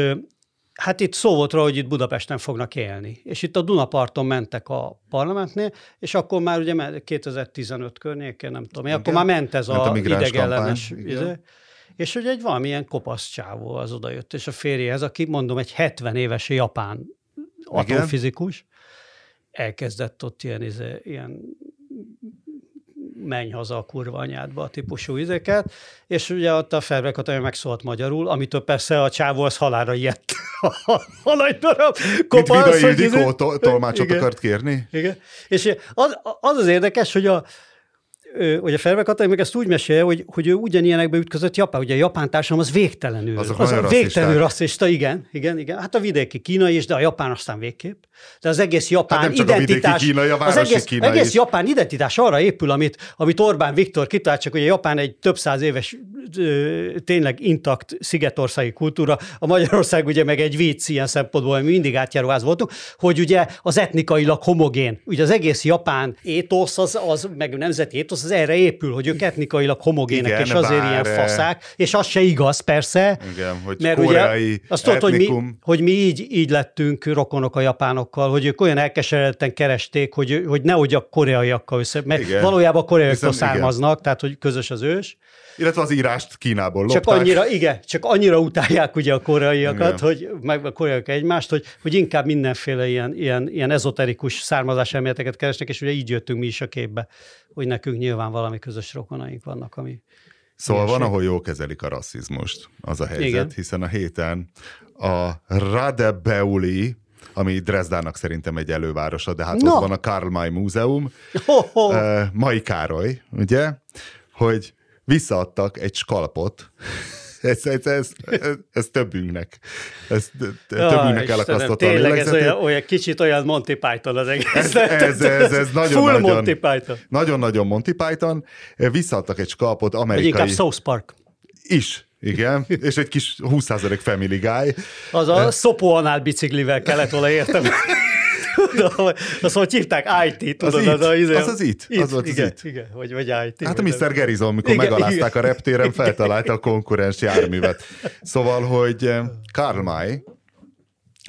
hát itt szó volt róla, hogy itt Budapesten fognak élni. És itt a Dunaparton mentek a parlamentnél, és akkor már ugye me- 2015 környékén, nem tudom, akkor Igen. már ment ez Ment a a idegellenes izé. És hogy egy valamilyen kopasz csávó az odajött, és a férjehez, aki mondom, egy 70 éves japán atomfizikus, elkezdett ott ilyen, izé, ilyen menj haza a kurva anyádba típusú izéket, és ugye ott a Ferber Katalin megszólt magyarul, amitől persze a csávó az halára ijedt. a nagy darab kopasz, Vida hogy Ildikó to- tolmácsot akart kérni? igen. És az, az az érdekes, hogy a, hogy a Ferve Katalin meg ezt úgy mesélje, hogy, hogy ő ugyanilyenekbe ütközött Japán. Ugye a japán társadalom az végtelenül. Azok az a végtelenül rasszista, igen, igen, igen. Hát a vidéki kínai is, de a japán aztán végképp. De az egész japán Hát identitás, kínai, a az egész, kínai egész is. japán identitás arra épül, amit, amit Orbán Viktor kitalált, csak hogy a Japán egy több száz éves ö, tényleg intakt szigetországi kultúra, a Magyarország ugye meg egy vicc ilyen szempontból, mi mindig átjáróház voltunk, hogy ugye az etnikailag homogén. Ugye az egész japán étosz, az, az meg nemzeti étosz, az erre épül, hogy ők etnikailag homogének, Igen, és azért bár, ilyen faszák, és az se igaz, persze, Igen, hogy mert ugye azt tudod, hogy mi, hogy mi így, így lettünk rokonok a japánokkal, hogy ők olyan elkeseredten keresték, hogy, hogy nehogy a koreaiakkal össze, mert Igen. valójában a koreaiaktól Hiszen- igen. származnak, tehát hogy közös az ős. Illetve az írást Kínából Csak lopták. annyira, igen, csak annyira utálják ugye a koreaiakat, Igen. hogy meg a koreaiak egymást, hogy, hogy inkább mindenféle ilyen, ilyen, ilyen ezoterikus származás elméleteket keresnek, és ugye így jöttünk mi is a képbe, hogy nekünk nyilván valami közös rokonaink vannak, ami Szóval van, ahol jól kezelik a rasszizmust, az a helyzet, Igen. hiszen a héten a Radebeuli, ami Dresdának szerintem egy elővárosa, de hát Na. ott van a Karl May Múzeum, ho. uh, Mai Károly, ugye, hogy visszaadtak egy skalpot, ez, ez, ez, ez, ez többünknek, ez többünknek elakasztotta a Tényleg ez olyan, olyan, kicsit olyan Monty Python az egész. Ez- ez- ez- ez nagyon- Full nagyon- Monty Python. Nagyon-nagyon Monty Python, visszaadtak egy skalpot Vagy amerikai... inkább South Park. Is, igen, és egy kis 20% Family Guy. Az a szopóanál biciklivel kellett volna értem. Tudom, Azt hogy hívták IT, tudod? It. a izé- Az az It. Az volt az igen, It. Igen, vagy, vagy IT. Hát a Mr. Gerizon, mikor Igen, megalázták igen. a reptéren, feltalálta a konkurens járművet. Szóval, hogy eh, Karl May,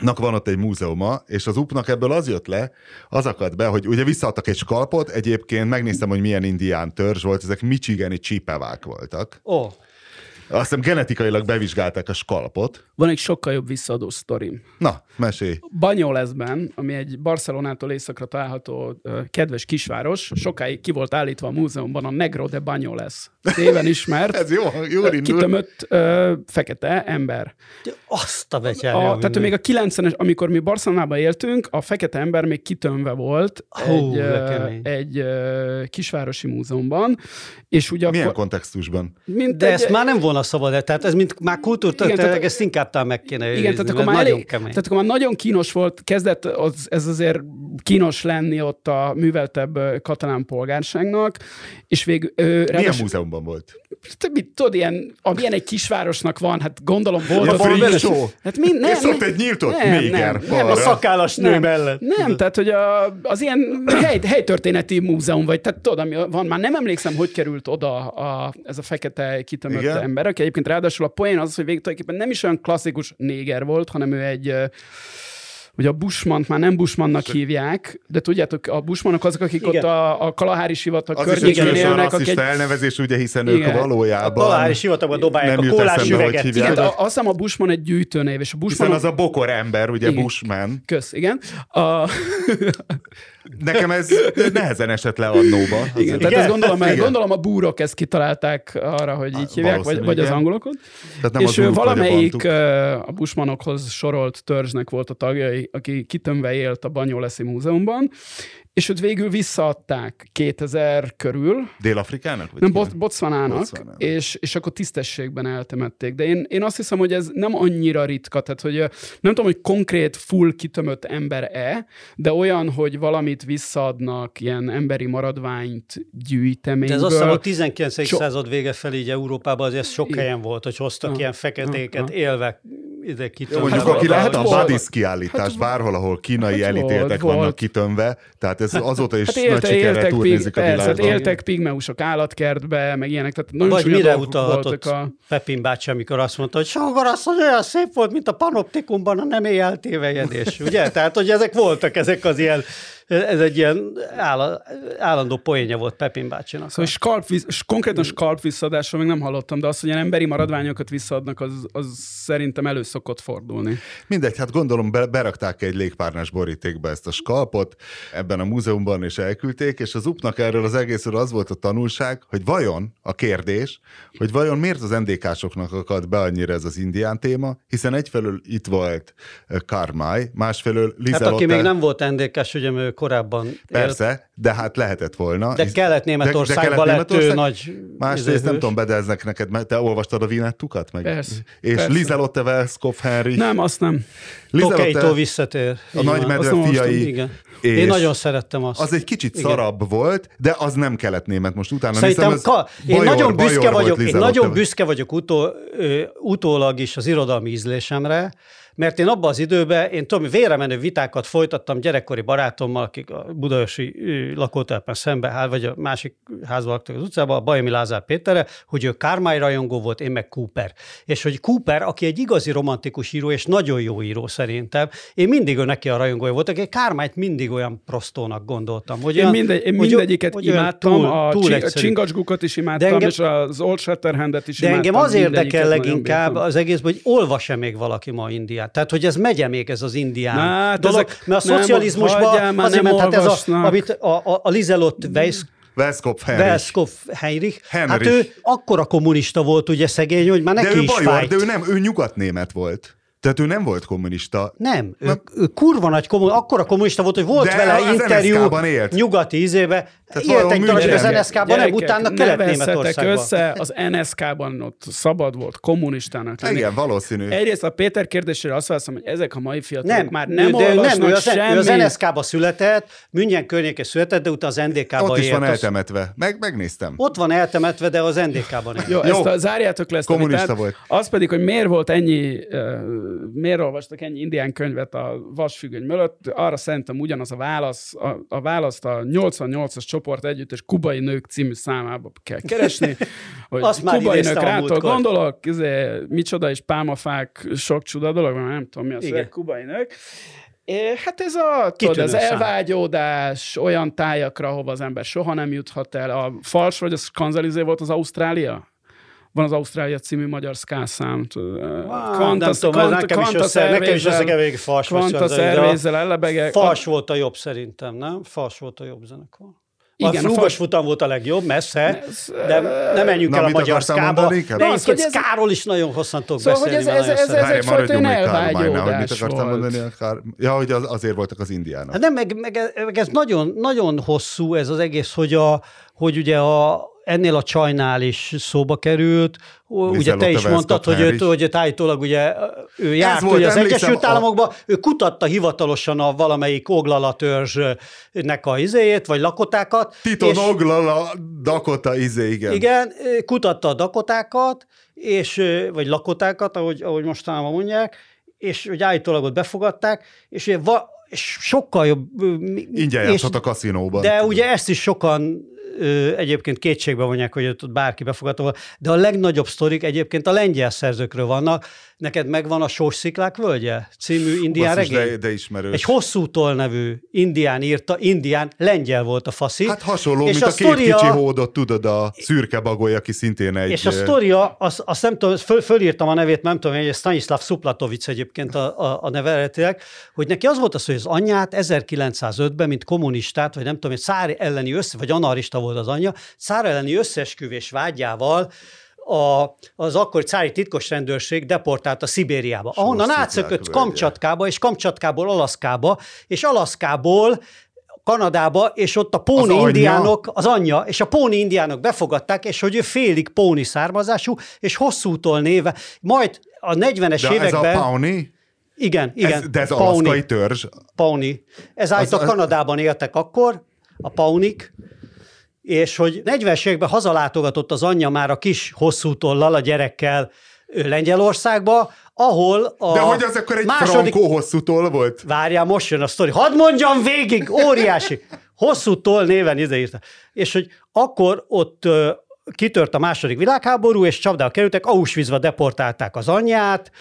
Nak van ott egy múzeuma, és az UP-nak ebből az jött le, az akadt be, hogy ugye visszaadtak egy skalpot, egyébként megnéztem, hogy milyen indián törzs volt, ezek michigani csípevák voltak. Ó, Azt hiszem genetikailag bevizsgálták a skalpot. Van egy sokkal jobb visszaadó sztorim. Na, mesélj. Banyoleszben, ami egy Barcelonától északra található kedves kisváros, sokáig ki volt állítva a múzeumban a Negro de Banyoles. Néven ismert, Ez jó, jó indul. kitömött ö, fekete ember. azt a A, betyárja. tehát még a 90-es, amikor mi Barcelonában éltünk, a fekete ember még kitömve volt Hú, egy, de ö, kemény. egy ö, kisvárosi múzeumban, és ugye Milyen akkor, kontextusban? mint De egy, ezt már nem volna szabad, tehát ez mint már kultúrtörténetileg, tehát- ezt inkább talán meg kéne Igen, tehát akkor, már nagyon elég, kemény. tehát akkor már nagyon kínos volt, kezdett az, ez azért kínos lenni ott a műveltebb katalán polgárságnak, és végül... Ö, Milyen ráadásul- múzeumban volt? te mit tudod, ilyen, amilyen egy kisvárosnak van, hát gondolom volt. Ja, freak valami- show. Hát mind, nem, És ott nem, egy nyíltott nem, néger nem, nem, a szakállas nő nem, mellett. Nem, tehát hogy a, az ilyen hely, helytörténeti múzeum vagy, tehát tudod, ami van, már nem emlékszem, hogy került oda a, ez a fekete kitömött ember, aki egyébként ráadásul a poén az, hogy végig tulajdonképpen nem is olyan klasszikus néger volt, hanem ő egy Ugye a Bushmant már nem Bushmannak hívják, de tudjátok, a Bushmanok azok, akik Igen. ott a, a Kalahári sivatag Az is egy környékén élnek, akik rasszista elnevezés, ugye, hiszen ők Igen. valójában... A Kalári sivatagban dobálják nem a kólás hogy üveget. igen, a, azt hiszem a Bushman egy gyűjtőnév, és a Hiszen Bushman... az a bokor ember, ugye Igen. Bushman. Kösz, igen. A, Nekem ez nehezen esett le annóba. Az- igen, tehát Igen? ezt gondolom, Igen. gondolom a búrok ezt kitalálták arra, hogy így hívják, vagy, vagy az igen. angolokon. Tehát nem és az a valamelyik ö, a Bushmanokhoz sorolt törzsnek volt a tagjai, aki kitömve élt a Banyoleszi Múzeumban, és őt végül visszaadták 2000 körül, Dél-Afrikának? Vagy nem? Bot- Botswanának, Botswanának. és, és akkor tisztességben eltemették. De én, én azt hiszem, hogy ez nem annyira ritka, tehát hogy nem tudom, hogy konkrét full kitömött ember-e, de olyan, hogy valamit visszaadnak, ilyen emberi maradványt De gyűjteményből. ez azt hiszem a 19. So- század vége felé így Európában azért sok Igen. helyen volt, hogy hoztak Ja. ilyen feketéket Ja. élve ide kitömve. mondjuk, aki lehet a hát volt- Buddies kiállítás, hát- bárhol, ahol kínai hát elítéltek volt, vannak volt. kitömve, tehát ez azóta is Hát nagy élte, sikerrel éltek, pig, turnézik a persze, hát éltek pigmeusok állatkertbe, meg ilyenek, tehát nagyon Vagy mire utalhatott voltak a... Pepin bácsi, amikor azt mondta, hogy Songor az, hogy olyan szép volt, mint a panoptikumban a nem eltévejedés. Ugye? Tehát, hogy ezek voltak, ezek az ilyen, ez egy ilyen áll, állandó poénja volt Pepin bácsinak. Szóval skalp, konkrétan skalp visszaadásról még nem hallottam, de az, hogy ilyen emberi maradványokat visszaadnak, az, az szerintem elő szokott fordulni. Mindegy, hát gondolom be, berakták egy légpárnás borítékba ezt a skalpot ebben a múzeumban, és elküldték, és az upnak erről az egészről az volt a tanulság, hogy vajon a kérdés, hogy vajon miért az NDK-soknak akad be annyira ez az indián téma, hiszen egyfelől itt volt Karmai, másfelől Liza Hát aki még nem volt NDK-s, ugye, ő korábban Persze, de hát lehetett volna. De Kelet-Németországban lett ő nagy... Másrészt nem tudom, bedeznek neked, mert te olvastad a Vinettukat? Meg? Persze, És persze. Lizelotte Velskov Henry. Nem, azt nem. Kokeitól visszatér. A nagy medve fiai. Igen. És Én nagyon szerettem azt. Az egy kicsit Igen. szarabb volt, de az nem kelet-német most utána. Szerintem ez ka- én bajor- nagyon büszke bajor vagyok, én Lizelotte. nagyon büszke vagyok utó, ö, utólag is az irodalmi ízlésemre, mert én abban az időben, én tudom, véremenő vitákat folytattam gyerekkori barátommal, akik a budaörsi ö, lakótelepen szembe, vagy a másik házban laktak az utcában, a Bajami Lázár Péterre, hogy ő Kármány rajongó volt, én meg Cooper. És hogy Cooper, aki egy igazi romantikus író, és nagyon jó író szerintem, én mindig ő neki a rajongója voltak, én Kármányt mindig olyan prostónak gondoltam. Hogy Én, olyan- mindegy, én hogy- mindegyiket hogy imádtam, túl- a, túl csi- a csingacsgukat is imádtam, De engem- és az Old Shatterhandet is De imádtam. engem az érdekel leginkább az egészben, hogy olvas-e még valaki ma Indiát. Tehát, hogy ez megye még ez az indián Na, hát dolog. ezek- mert a nem, szocializmusban azért nem hát ment, hát ez a, amit a, a, a Lizelott Weiss Velskov Henry. Velskov Heinrich, hát Heinrich. ő akkora kommunista volt ugye szegény, hogy már de neki ő is bajor, fájt. de ő nem, ő nyugatnémet volt. Tehát ő nem volt kommunista. Nem, ő, ő kurva nagy kommunista, akkora kommunista volt, hogy volt De vele az interjú NSZK-ban élt. nyugati ízébe. Tehát Élt egy darabig az. NSZK-ban, nem, utána Kelet-Németországban. össze, az NSK-ban ott szabad volt kommunistának lenni. Igen, valószínű. Egyrészt a Péter kérdésére azt válaszolom, hogy ezek a mai fiatalok Nem, már nem ő, de nem, ő az, semmit. ő az NSZK-ba született, München környéke született, de utána az NDK-ba Ott is van élt. Az- eltemetve. Meg, megnéztem. Ott van eltemetve, de az NDK-ban. Jó, Jó. ezt a, zárjátok le ezt Kommunista volt. Az pedig, hogy miért volt ennyi, miért olvastak ennyi indián könyvet a vasfüggöny mögött, arra szerintem ugyanaz a válasz, a, a választ a 88-as csoport együtt és kubai nők című számába kell keresni, hogy Azt kubai nők rától gondolok, izé, micsoda és pálmafák, sok csuda dolog, mert nem tudom mi az, Igen. kubai nők. É, hát ez a tudod, az elvágyódás olyan tájakra, ahova az ember soha nem juthat el. A fals vagy a Skanzelizé volt az Ausztrália? Van az Ausztrália című magyar szkászám. Ah, nem tudom, ez nekem is össze, nekem is össze végig fals Kvanta szervézzel ellebegek. Fals volt a jobb szerintem, nem? Fals volt a jobb zenekar. Igen, a Fúvas futam volt a legjobb, messze, Ez, de nem menjünk Na, el a mit magyar szkába. mondani? De Na, az, hogy ez- Szkáról is nagyon hosszan tudok Szóval, hogy beszélni, ez- mert ez- ez- ez- szeretem. egyfajta hogy mit elvágyódás akartam volt. mondani? a Kár... Ja, hogy az, azért voltak az indiánok. Hát nem, meg, meg, meg ez nagyon, nagyon hosszú ez az egész, hogy, a, hogy ugye a, ennél a csajnál is szóba került, ugye te is mondtad, hogy, őt, hogy őt állítólag ugye ő járt volt, ugye az Egyesült a- Államokba, ő kutatta hivatalosan a valamelyik oglalatörzsnek a izéjét, vagy lakotákat. Tito és- Noglala, Dakota, izé, igen. igen, kutatta a dakotákat, és, vagy lakotákat, ahogy, ahogy mostanában mondják, és hogy állítólag ott befogadták, és, ugye va, sokkal jobb. Ingyen és- a kaszinóban. De ugye ezt is sokan egyébként kétségbe vonják, hogy ott bárki befogadta volna. De a legnagyobb sztorik egyébként a lengyel szerzőkről vannak. Neked megvan a Sós Sziklák völgye című indián Basszus, regény? de, de ismerős. Egy hosszú toll nevű indián írta, indián, lengyel volt a faszi. Hát hasonló, és mint a a, két sztoria- kicsi hódot, tudod, a szürke bagoly, aki szintén egy... És a sztoria, azt, azt nem tudom, föl, fölírtam a nevét, nem tudom, hogy Stanislav Suplatovic egyébként a, a, a neve eredetileg, hogy neki az volt az, hogy az anyját 1905-ben, mint kommunistát, vagy nem tudom, egy szár elleni össze, vagy anarista volt az anyja, szár elleni összeesküvés vágyával a, az akkori cári titkos rendőrség deportálta Szibériába, ahonnan sziklák átszökött. Kamcsatkába, és Kamcsatkából Alaszkába, és Alaszkából Kanadába, és ott a póni Az anyja? indiánok, az anyja, és a póni indiánok befogadták, és hogy ő félig póni származású, és hosszútól néve, majd a 40-es De ez a években... Pawnee, igen, igen. ez, de ez Pawnee. alaszkai törzs. Pauni. Ez állítólag az- Kanadában éltek akkor, a Paunik, és hogy 40-es években hazalátogatott az anyja már a kis hosszú tollal a gyerekkel Lengyelországba, ahol a De hogy az akkor egy második... frankó hosszú toll volt? Várjál, most jön a sztori. Hadd mondjam végig, óriási. Hosszú toll néven ideírta. És hogy akkor ott ö, kitört a második világháború, és csapdába kerültek, Auschwitzba deportálták az anyját,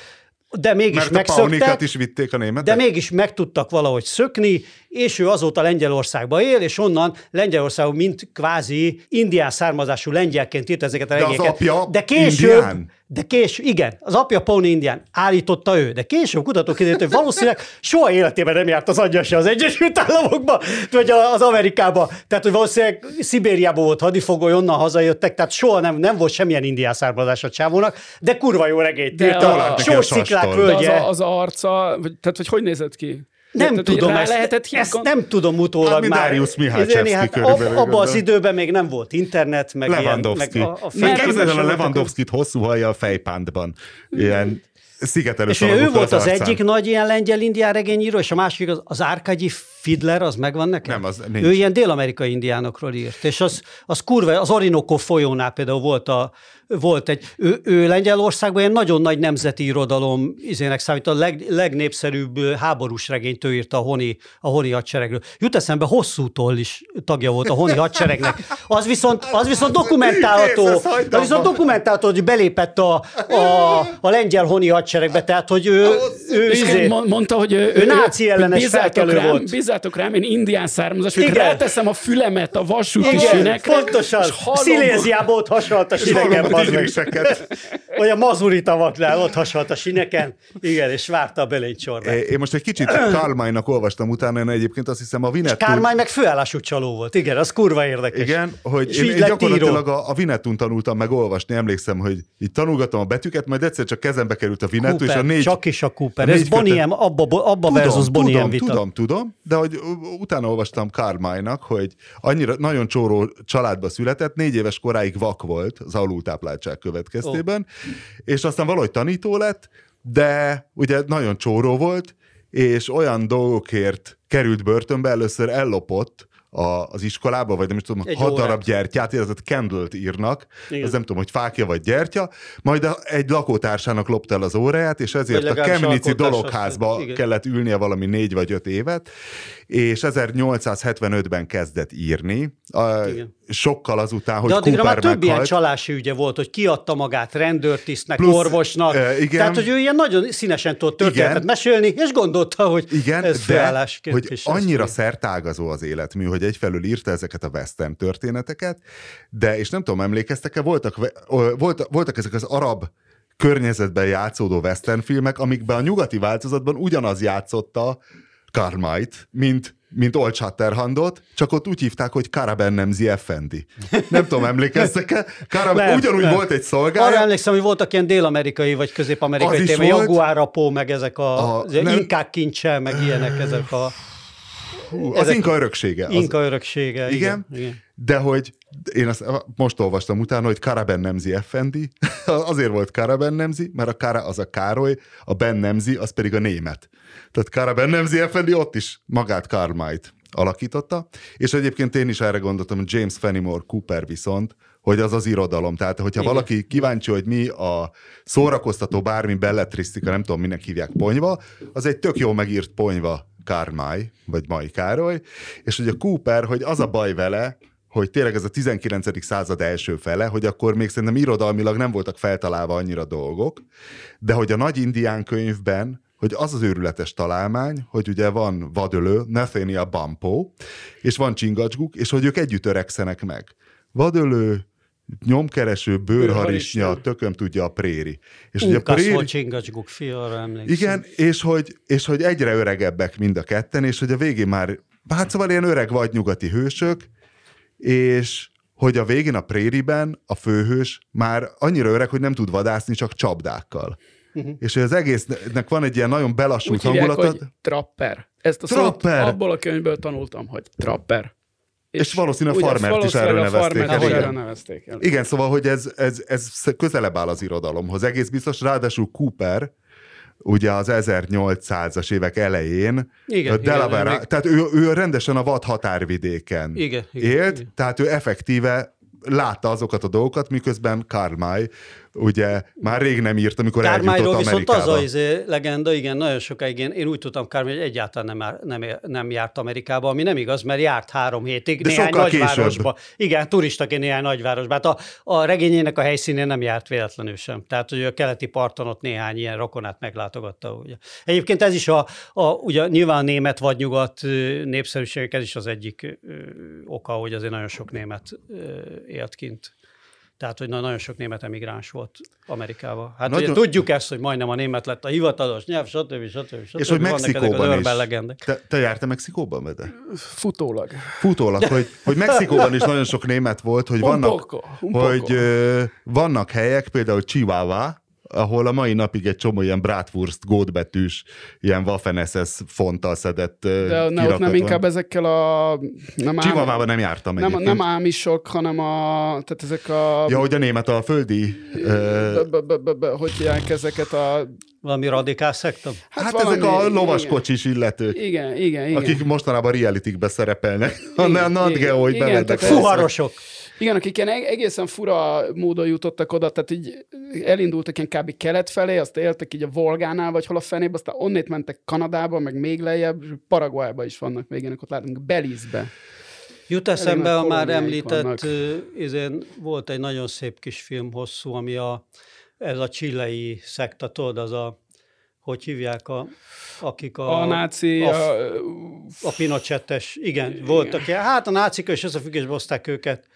de mégis Mert a megszöktek. Paunikat is vitték a németek? De mégis meg tudtak valahogy szökni, és ő azóta Lengyelországban él, és onnan Lengyelországban, mint kvázi indián származású lengyelként írt ezeket a De az apja de később, indián? De később, igen, az apja Pauni indián, állította ő, de később kutatók kiderült, hogy valószínűleg soha életében nem járt az anyja se az Egyesült Államokba, vagy az Amerikába. Tehát, hogy valószínűleg Szibériában volt hadifogoly, onnan hazajöttek, tehát soha nem, nem volt semmilyen indián származás a csávónak, de kurva jó regényt De írta. a- kell a Sós sziklák. De az, völgye. a, az arca, vagy, tehát hogy hogy nézett ki? Nem Tehát, hogy tudom, ezt, lehetett ezt nem tudom utólag Hát, mint már. Darius Mihály Izélni, Csevszki hát körülbelül, ab, abban az időben még nem volt internet, meg Lewandowski. ilyen, meg a, a Meg képzeld el a. Lewandowski-t hosszú hajjal fejpántban. Ilyen szigetelő És ő volt az arcán. egyik nagy ilyen lengyel indián regényíró, és a másik az, az Árkagyi Fiddler, az megvan nekem? Nem, az nincs. Ő ilyen dél-amerikai indiánokról írt, és az, az kurva, az Orinoco folyónál például volt, a, volt egy, ő, ő Lengyelországban ilyen nagyon nagy nemzeti irodalom izének számít, a leg, legnépszerűbb háborús regényt ő írta a Honi, a Honi hadseregről. Jut eszembe, hosszútól is tagja volt a Honi hadseregnek. Az viszont, az viszont dokumentálható, az viszont dokumentálható, hogy belépett a, a, a lengyel Honi hadseregbe, tehát hogy ő, ő És izé, mond- mondta, hogy ő, ő náci ellenes felkelő rám, volt. Bízzátok rám, én indián származás, hogy ráteszem a fülemet a vasúti igen, sinekre, pontosan. és hallom, Sziléziába ott hasonlt a És tigriseket. Vagy a mazuri tavaknál ott hasonlt a sineken, igen, és várta a beléncsorba. Én most egy kicsit Karlmánynak olvastam utána, én egyébként azt hiszem a Vinettu... Kármány meg főállású csaló volt, igen, az kurva érdekes. Igen, hogy És én, én gyakorlatilag író. a, a Vinettun tanultam meg olvasni, emlékszem, hogy így tanulgattam a betűket, majd egyszer csak kezembe került a Vinettu, és a négy... csak is a Cooper. a Ez négy Bonnie kötet- M, abba, abba versus tudom, M vita. Tudom, tudom, de hogy utána olvastam Carmine-nak, hogy annyira nagyon csóró családba született, négy éves koráig vak volt az alultápláltság következtében, és aztán valahogy tanító lett, de ugye nagyon csóró volt, és olyan dolgokért került börtönbe, először ellopott a, az iskolába, vagy nem is tudom, Egy hat órát. darab gyertyát, illetve candle-t írnak, Igen. az nem tudom, hogy fákja vagy gyertya, majd egy lakótársának lopta el az óráját, és ezért a Kemnici dologházba kellett ülnie valami négy vagy öt évet, és 1875-ben kezdett írni, a, Igen. Sokkal azután, hogy De addigra Cooper már több ilyen meghalt. csalási ügye volt, hogy kiadta magát rendőrtisztnek, Plusz, orvosnak. eh, igen. Tehát, hogy ő ilyen nagyon színesen tudott történetet Igen. mesélni, és gondolta, hogy Igen, ez de hogy is annyira ezt- szertágazó az életmű, hogy egyfelől írta ezeket a western történeteket, de, és nem tudom, emlékeztek-e, voltak, ve- ö, volt, voltak ezek az arab környezetben játszódó western filmek, amikben a nyugati változatban ugyanaz játszotta Carmite, mint mint Old Shatterhandot, csak ott úgy hívták, hogy Karaben Nemzi Effendi. Nem tudom, emlékeztek-e? Karaben, Nem, ugyanúgy nem. volt egy Arra szolgája, emlékszem, hogy voltak ilyen dél-amerikai vagy közép-amerikai Az volt. jaguárapó, meg ezek a, A- az nem- inkák kincse, meg ilyenek, ezek a Hú, az ezek- inka öröksége. Az, inka öröksége. Igen? Igen. igen. De hogy én azt most olvastam utána, hogy Karaben Nemzi Effendi, azért volt Karaben Nemzi, mert a Kara az a Károly, a Ben Nemzi az pedig a német. Tehát Karaben Nemzi Effendi ott is magát Carmite alakította, és egyébként én is erre gondoltam, hogy James Fenimore Cooper viszont, hogy az az irodalom. Tehát, hogyha Igen. valaki kíváncsi, hogy mi a szórakoztató bármi belletrisztika, nem tudom, minek hívják ponyva, az egy tök jó megírt ponyva Kármály, vagy Mai Károly, és hogy a Cooper, hogy az a baj vele, hogy tényleg ez a 19. század első fele, hogy akkor még szerintem irodalmilag nem voltak feltalálva annyira dolgok, de hogy a nagy indián könyvben, hogy az az őrületes találmány, hogy ugye van vadölő, Nathaniel Bampo, és van Csingacsguk, és hogy ők együtt öregszenek meg. Vadölő, nyomkereső, bőrharisnya, tököm tudja a préri. És ugye a préri... Csingacsguk fia, arra emlékszem. Igen, és hogy, és hogy egyre öregebbek mind a ketten, és hogy a végén már, hát szóval ilyen öreg vagy nyugati hősök, és hogy a végén a prériben a főhős már annyira öreg, hogy nem tud vadászni, csak csapdákkal. Uh-huh. És hogy az egésznek van egy ilyen nagyon belassult Úgy hívják, hangulata, hogy trapper. Ezt a Trapper! szót abból a könyvből tanultam, hogy trapper. És valószínűleg a farmert is erről nevezték el, is igen. nevezték el. Igen, szóval, hogy ez, ez, ez közelebb áll az irodalomhoz. Egész biztos, ráadásul Cooper, ugye az 1800-as évek elején, Igen, Delaware, igen, tehát ő, ő rendesen a vad határvidéken Igen, igen, élt, igen. tehát ő effektíve látta azokat a dolgokat, miközben Carmine ugye már rég nem írt, amikor Kármányról eljutott viszont Amerikába. az a izé, legenda, igen, nagyon sokáig én, én úgy tudtam Kármány, hogy egyáltalán nem, nem, nem járt Amerikába, ami nem igaz, mert járt három hétig De néhány nagyvárosba. Igen, turistaként néhány nagyvárosba. Hát a, a regényének a helyszínén nem járt véletlenül sem. Tehát, hogy a keleti parton ott néhány ilyen rokonát meglátogatta. Ugye. Egyébként ez is a, a ugye nyilván a német vagy nyugat népszerűségek, ez is az egyik ö, oka, hogy azért nagyon sok német ö, élt kint. Tehát, hogy na- nagyon sok német emigráns volt Amerikába. Hát Nagyon- ugye tudjuk ezt, hogy majdnem a német lett a hivatalos nyelv, stb. stb. stb. És hogy Mexikóban is. legendek. Te, te jártál Mexikóban, Vede? Futólag. Futólag, hogy, hogy Mexikóban is nagyon sok német volt, hogy Un vannak, poco, un poco. hogy ö, vannak helyek, például Chihuahua, ahol a mai napig egy csomó ilyen bratwurst, gótbetűs, ilyen Waffen SS fonttal szedett De ne, ott nem inkább ezekkel a... Nem Csivamában nem jártam nem, nem ámisok, hanem a... Tehát ezek a... Ja, hogy a német a földi... Hogy hívják ezeket a valami radikál szektor? Hát, hát valami, ezek a lovaskocsis illetők. Igen, igen, igen. Akik mostanában reality-be szerepelnek. Igen, a Nat Geo, hogy bementek. Fuharosok. Igen, akik ilyen egészen fura módon jutottak oda, tehát így elindultak ilyen kb. kelet felé, azt éltek így a Volgánál, vagy hol a fenébe, aztán onnét mentek Kanadába, meg még lejjebb, Paraguayba is vannak még ilyenek, ott látunk Belizbe. Jut eszembe a már említett, izén, volt egy nagyon szép kis film, hosszú, ami a, ez a csillei szekta, tudod, az a hogy hívják, a, akik a... A náci... A, a, a Pinochettes, igen, igen, voltak. Hát a nácik is összefüggésbe hozták őket.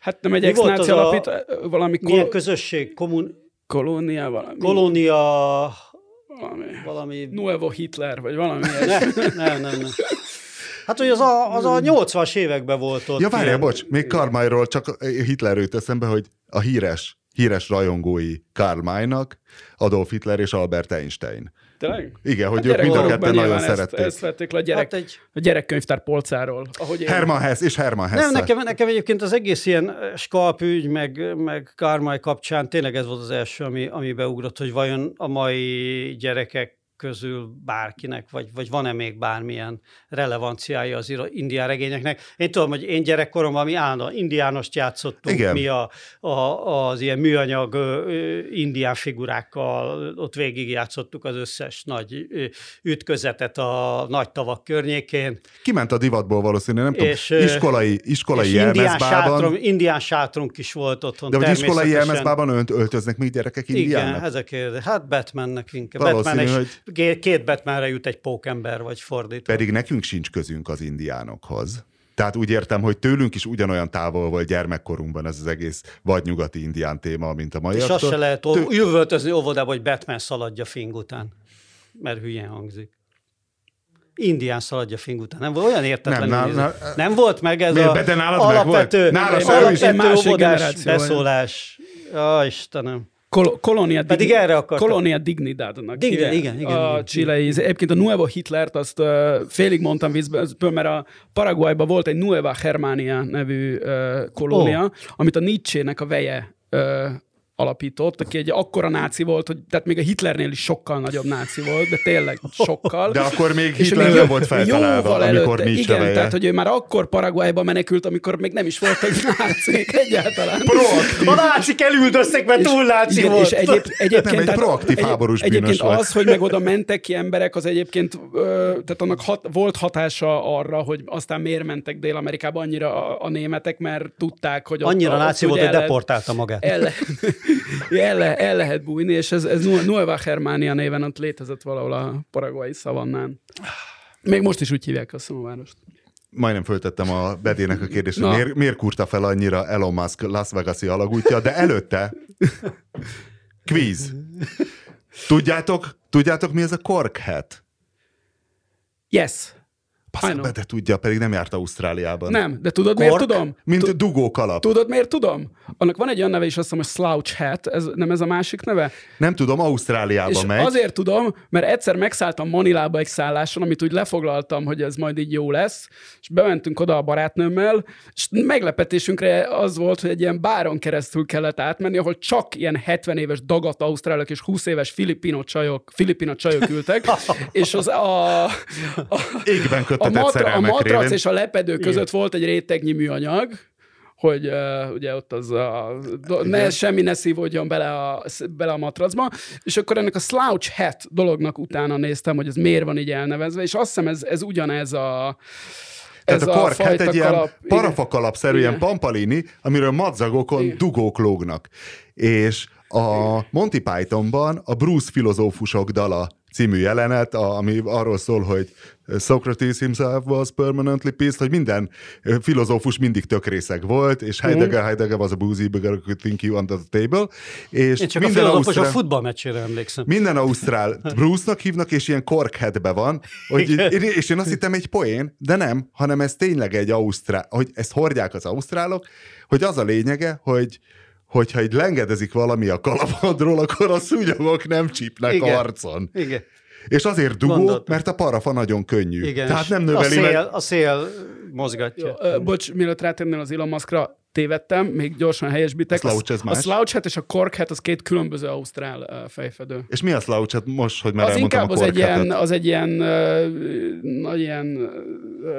Hát nem egy ex-náci alapít, valami... Milyen kol... közösség? Kommun... Kolónia valami. Kolónia... Valami. valami... Nuevo Hitler, vagy valami. nem, nem, nem, nem. Hát, hogy az a, az a 80-as években volt ott. Ja, várjál, bocs, még Karmájról csak Hitler jött eszembe, hogy a híres, híres rajongói Karl Maynak, Adolf Hitler és Albert Einstein. Tényleg? Igen, hogy ők mind a ketten nagyon szerették. Ezt vették le a, gyerek, hát egy... a gyerekkönyvtár polcáról. Ahogy én... Herman Hess és Herman Hess. Nem, nekem, nekem egyébként az egész ilyen skalpügy, meg, meg Kármály kapcsán tényleg ez volt az első, ami, ami beugrott, hogy vajon a mai gyerekek közül bárkinek, vagy, vagy van-e még bármilyen relevanciája az indián regényeknek. Én tudom, hogy én gyerekkoromban mi állandóan indiánost játszottunk, Igen. mi a, a, az ilyen műanyag indián figurákkal, ott végig játszottuk az összes nagy ütközetet a nagy tavak környékén. Kiment a divatból valószínűleg, nem és, tudom, iskolai, iskolai és indián, sátrom, indián sátrunk is volt otthon. De hogy iskolai jelmezbában öltöznek még gyerekek indiánnak? Igen, ezek, hát Batmannek inkább. Batman hogy két Batmanre jut egy pókember, vagy fordítva. Pedig nekünk sincs közünk az indiánokhoz. Tehát úgy értem, hogy tőlünk is ugyanolyan távol volt gyermekkorunkban ez az egész vagy nyugati indián téma, mint a mai. És azt se lehet Tő... jövöltözni óvodába, hogy Batman szaladja fing után, mert hülyén hangzik. Indián szaladja fing után. Nem volt olyan értetlen. Nem, nem, nem volt meg ez a de alapvető, alapvető óvodás beszólás. Ja, Istenem. Kol- Kolonia Pedig digni- erre akartam. Kolonia Dignidadnak igen, igen, igen, a igen, csilei. Egyébként a Nuevo Hitlert azt uh, félig mondtam vízből, mert a Paraguayban volt egy Nueva Germania nevű uh, kolónia, oh. amit a Nietzsche-nek a veje uh, alapított, aki egy akkora náci volt, hogy tehát még a Hitlernél is sokkal nagyobb náci volt, de tényleg sokkal. De akkor még Hitler nem volt feltalálva, amikor Nietzsche Igen, veje. tehát hogy ő már akkor Paraguayba menekült, amikor még nem is voltak nácik egyáltalán. Proaktív. A nácik elüldöztek, mert túl náci igen, volt. És egyéb, egyébként, nem, egy proaktív egy, háborús Egyébként volt. az, hogy meg oda mentek ki emberek, az egyébként, tehát annak hat, volt hatása arra, hogy aztán miért mentek Dél-Amerikába annyira a, a németek, mert tudták, hogy Annyira ott, náci volt, hogy deportálta magát. El, el, le, el lehet bújni, és ez, ez Nueva Germania néven ott létezett valahol a paraguai szavannán. Még most is úgy hívják a várost. Majdnem föltettem a Bedének a kérdést, hogy miért, miért kurta fel annyira Elon Musk Las Vegas-i alagútja, de előtte quiz. Tudjátok, tudjátok mi ez a cork hat? Yes. Bassza de tudja, pedig nem járt Ausztráliában. Nem, de tudod, Kork, miért tudom? Mint Tud- dugókalap. Tudod, miért tudom? Annak van egy olyan neve is, azt hiszem, hogy Slouch Hat, ez, nem ez a másik neve? Nem tudom, Ausztráliába és megy. azért tudom, mert egyszer megszálltam Manilába egy szálláson, amit úgy lefoglaltam, hogy ez majd így jó lesz, és bementünk oda a barátnőmmel, és meglepetésünkre az volt, hogy egy ilyen báron keresztül kellett átmenni, ahol csak ilyen 70 éves dagadt ausztrálok és 20 éves filipino csajok, filipino csajok ültek, és az a... a Égben a, matra, a matrac révén. és a lepedő között Igen. volt egy rétegnyi műanyag, hogy uh, ugye ott az a, ne, semmi ne szívódjon bele a, bele a matracba, és akkor ennek a slouch hat dolognak utána néztem, hogy ez miért van így elnevezve, és azt hiszem ez, ez ugyanez a tehát ez a kork, hát egy ilyen parafakalapszerű, ilyen pampalini, amiről madzagokon Igen. dugók lógnak. És a Monty Pythonban a Bruce filozófusok dala című jelenet, a, ami arról szól, hogy Socrates himself was permanently pissed, hogy minden filozófus mindig tökrészeg volt, és Heidegger, Heidegger was a boozy beggar could think you under the table. És Én csak minden a filozófus Ausztrál, a futballmeccsére emlékszem. Minden Ausztrál Bruce-nak hívnak, és ilyen korkheadbe van, hogy, és én azt hittem egy poén, de nem, hanem ez tényleg egy Ausztrál, hogy ezt hordják az ausztrálok, hogy az a lényege, hogy hogyha így lengedezik valami a kalapodról, akkor a szúnyogok nem csípnek Igen. arcon. Igen. És azért dugó, Gondoltam. mert a parafa nagyon könnyű. Igen. Tehát nem a növeli szél, meg. a szél mozgatja. Ö, bocs, mielőtt rátérnél az Elon Muskra, tévedtem, még gyorsan helyesbitek. A slouch ez a más? slouch hat és a cork hat az két különböző ausztrál fejfedő. És mi a slouch hát most, hogy már Az elmondtam inkább a az egy, ilyen, az egy ilyen, nagy ilyen,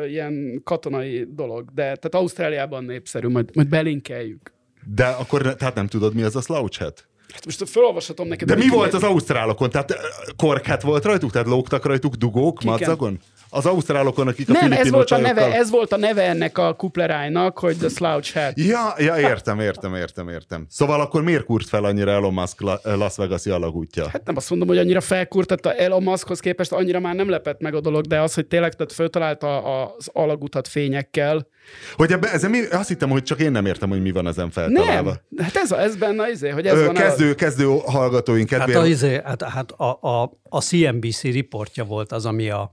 ilyen katonai dolog, de tehát Ausztráliában népszerű, majd, majd belinkeljük. De akkor tehát nem tudod, mi az a slouch hat? Hát most felolvashatom neked. De mi ki- volt az ausztrálokon? Tehát korkát volt rajtuk? Tehát lógtak rajtuk dugók Kiken? madzagon? Az ausztrálokon, akik a Nem, ez volt, a neve, csajokkal- ez volt a neve ennek a kuplerájnak, hogy the slouch hat. Ja, ja, értem, értem, értem, értem. Szóval akkor miért kurt fel annyira Elon Musk La- Las Vegas-i alagútja? Hát nem azt mondom, hogy annyira felkurt, tehát a Elon Muskhoz képest annyira már nem lepett meg a dolog, de az, hogy tényleg tehát föltalálta az alagutat fényekkel. Hogy ebbe, ez mi, azt hittem, hogy csak én nem értem, hogy mi van ezen feltalálva. Nem, hát ez, a, ez benne az izé, hogy ez Ö, van kezdő, kezdő hallgatóink Hát, kedvéért. a, izé, hát, hát a, a, a CNBC riportja volt az, ami a,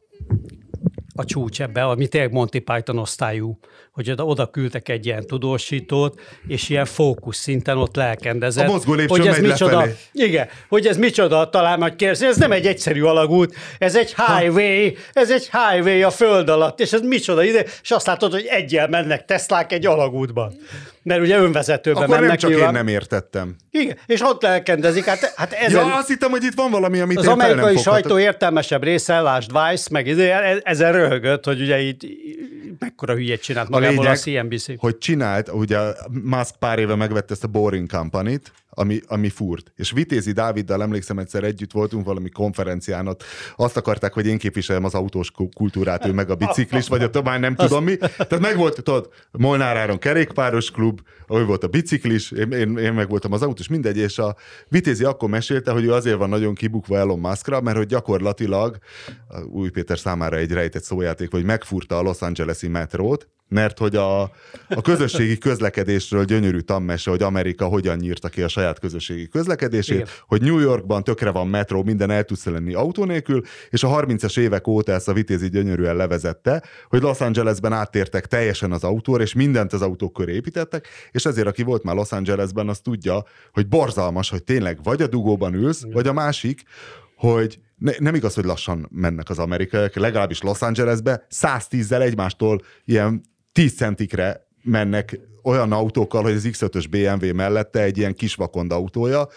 a csúcs ebbe, ami tényleg Monty Python osztályú, hogy oda, oda küldtek egy ilyen tudósítót, és ilyen fókusz szinten ott lelkendezett. A mozgó hogy ez micsoda, lefelé. Igen, hogy ez micsoda, talán majd kérdezi, ez nem egy egyszerű alagút, ez egy highway, ez egy highway a föld alatt, és ez micsoda ide, és azt látod, hogy egyel mennek Teslák egy alagútban. Mert ugye önvezetőben Akkor mennek nem csak nyilván. én nem értettem. Igen, és ott lelkendezik, hát, hát ezen... Ja, azt hittem, hogy itt van valami, amit Az nem amerikai foghatok. sajtó értelmesebb része, lásd Vice, meg ide, e- ezen röhögött, hogy ugye itt mekkora hülyét csinált magából a, lényeg, CNBC. hogy csinált, ugye Musk pár éve megvette ezt a Boring Company-t, ami, ami furt. És Vitézi Dáviddal emlékszem, egyszer együtt voltunk valami konferencián, ott azt akarták, hogy én képviseljem az autós ku- kultúrát, ő meg a biciklis, vagy a tovább nem tudom mi. Tehát meg volt, tudod, Molnár Áron kerékpáros klub, ő volt a biciklis, én, én, én meg voltam az autós, mindegy, és a Vitézi akkor mesélte, hogy ő azért van nagyon kibukva Elon Muskra, mert hogy gyakorlatilag Új Péter számára egy rejtett szójáték, hogy megfurta a Los Angeles-i metrót, mert hogy a, a közösségi közlekedésről gyönyörű tammese, hogy Amerika hogyan nyírta ki a saját közösségi közlekedését, Igen. hogy New Yorkban tökre van metró, minden el tudsz lenni autó nélkül, és a 30-as évek óta ezt a Vitézi gyönyörűen levezette, hogy Los Angelesben áttértek teljesen az autóra, és mindent az autók köré építettek, és ezért aki volt már Los Angelesben, az tudja, hogy borzalmas, hogy tényleg vagy a dugóban ülsz, vagy a másik, hogy ne, nem igaz, hogy lassan mennek az amerikaiak, legalábbis Los Angelesbe 110-zel egymástól ilyen 10 centikre mennek olyan autókkal, hogy az X5-ös BMW mellette egy ilyen kis vakond autója,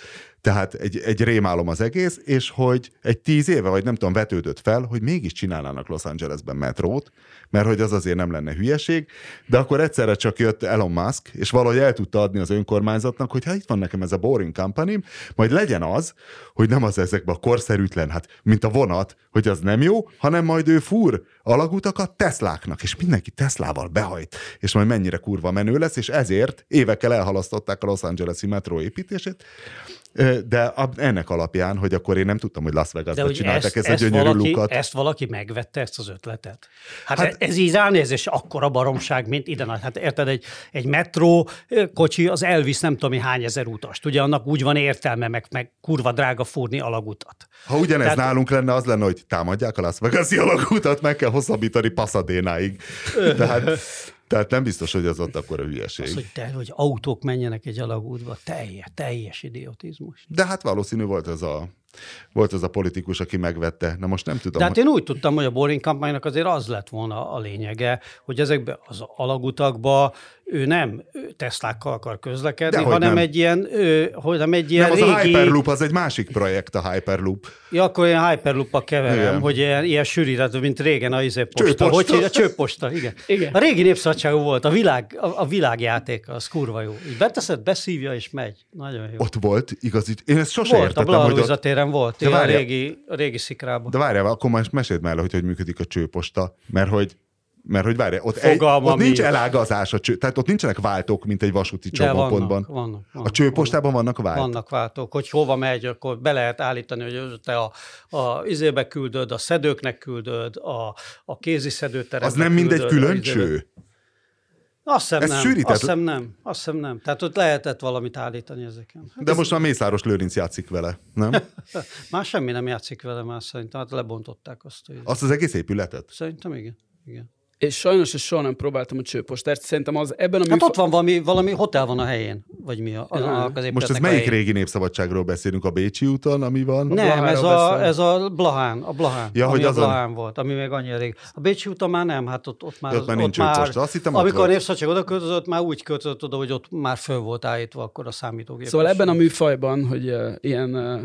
tehát egy, egy rémálom az egész, és hogy egy tíz éve, vagy nem tudom, vetődött fel, hogy mégis csinálnának Los Angelesben metrót, mert hogy az azért nem lenne hülyeség, de akkor egyszerre csak jött Elon Musk, és valahogy el tudta adni az önkormányzatnak, hogy ha itt van nekem ez a boring company majd legyen az, hogy nem az ezekben a korszerűtlen, hát mint a vonat, hogy az nem jó, hanem majd ő fúr alagutakat Tesláknak, és mindenki Teslával behajt, és majd mennyire kurva menő lesz, és ezért évekkel elhalasztották a Los Angeles-i metró építését, de ennek alapján, hogy akkor én nem tudtam, hogy Las Vegasban hogy csináltak ezt, ezt, a gyönyörű valaki, lukat. ezt valaki megvette, ezt az ötletet? Hát, Hát- ez így ránéz, és akkora baromság, mint ide. Hát érted, egy, egy metró kocsi, az elvisz nem tudom, hány ezer utast. Ugye annak úgy van értelme, meg, meg kurva drága fúrni alagutat. Ha ugyanez Tehát- nálunk lenne, az lenne, hogy támadják a Las Vegas-i alagútat, meg kell hosszabbítani Pasadénáig. Tehát, tehát nem biztos, hogy az ott akkor a hülyeség. Az, hogy, te, hogy autók menjenek egy alagútba, teljes, teljes idiotizmus. De hát valószínű volt ez a, volt az a politikus, aki megvette. Na most nem tudom. De hát én úgy tudtam, hogy a Boring kampánynak azért az lett volna a lényege, hogy ezekbe az alagutakba ő nem Teslákkal akar közlekedni, Dehogy hanem nem. egy ilyen, ő, hanem egy ilyen nem, az régi... a Hyperloop, az egy másik projekt, a Hyperloop. Ja, akkor ilyen hyperloop keverem, Igen. hogy ilyen, ilyen sűrített, mint régen a izé posta. Csőposta. Hogy hívja? Csőposta, igen. Igen. A régi népszabadságú volt, a, világ, a, a világjáték, az kurva jó. Így beteszed, beszívja és megy. Nagyon jó. Ott volt igazi. Én ezt sose volt, a értettem, Bla hogy ott... téren volt, De igen, a régi, a régi szikrában. De várjál, akkor most meséld már hogy hogy működik a csőposta, mert hogy mert hogy várjál, ott, egy, ott nincs elágazás, a cső, tehát ott nincsenek váltók, mint egy vasúti De vannak, csomópontban. vannak, vannak, A csőpostában vannak váltók. Vannak váltók, hogy hova megy, akkor be lehet állítani, hogy te a, a izébe küldöd, a szedőknek küldöd, a, a kézi szedőterembe Az nem mindegy külön a cső? Azt hiszem Ez nem. sűrített- Azt hiszem nem. Azt hiszem nem. Tehát ott lehetett valamit állítani ezeken. Hát De most már Mészáros Lőrinc játszik vele, nem? Már semmi nem játszik vele már szerintem, hát lebontották azt. Hogy... Azt az egész épületet? Szerintem igen. igen. És sajnos ezt soha nem próbáltam a csőpostert. Szerintem az ebben a Hát ott van valami, valami hotel van a helyén, vagy mi a, a, a az Most ez melyik régi népszabadságról beszélünk? A Bécsi úton, ami van? Nem, ez a, ez a Blahán, a Blahán, Ja, ami hogy a azon- Blahán volt, ami még annyira rég. A Bécsi úton már nem, hát ott, ott már... Ott már nincs csőposta. Azt hittem, ott amikor a. Népszabadság oda költözött, már úgy költözött oda, hogy ott már föl volt állítva akkor a számítógép. Szóval ebben a műfajban, hogy uh, ilyen uh,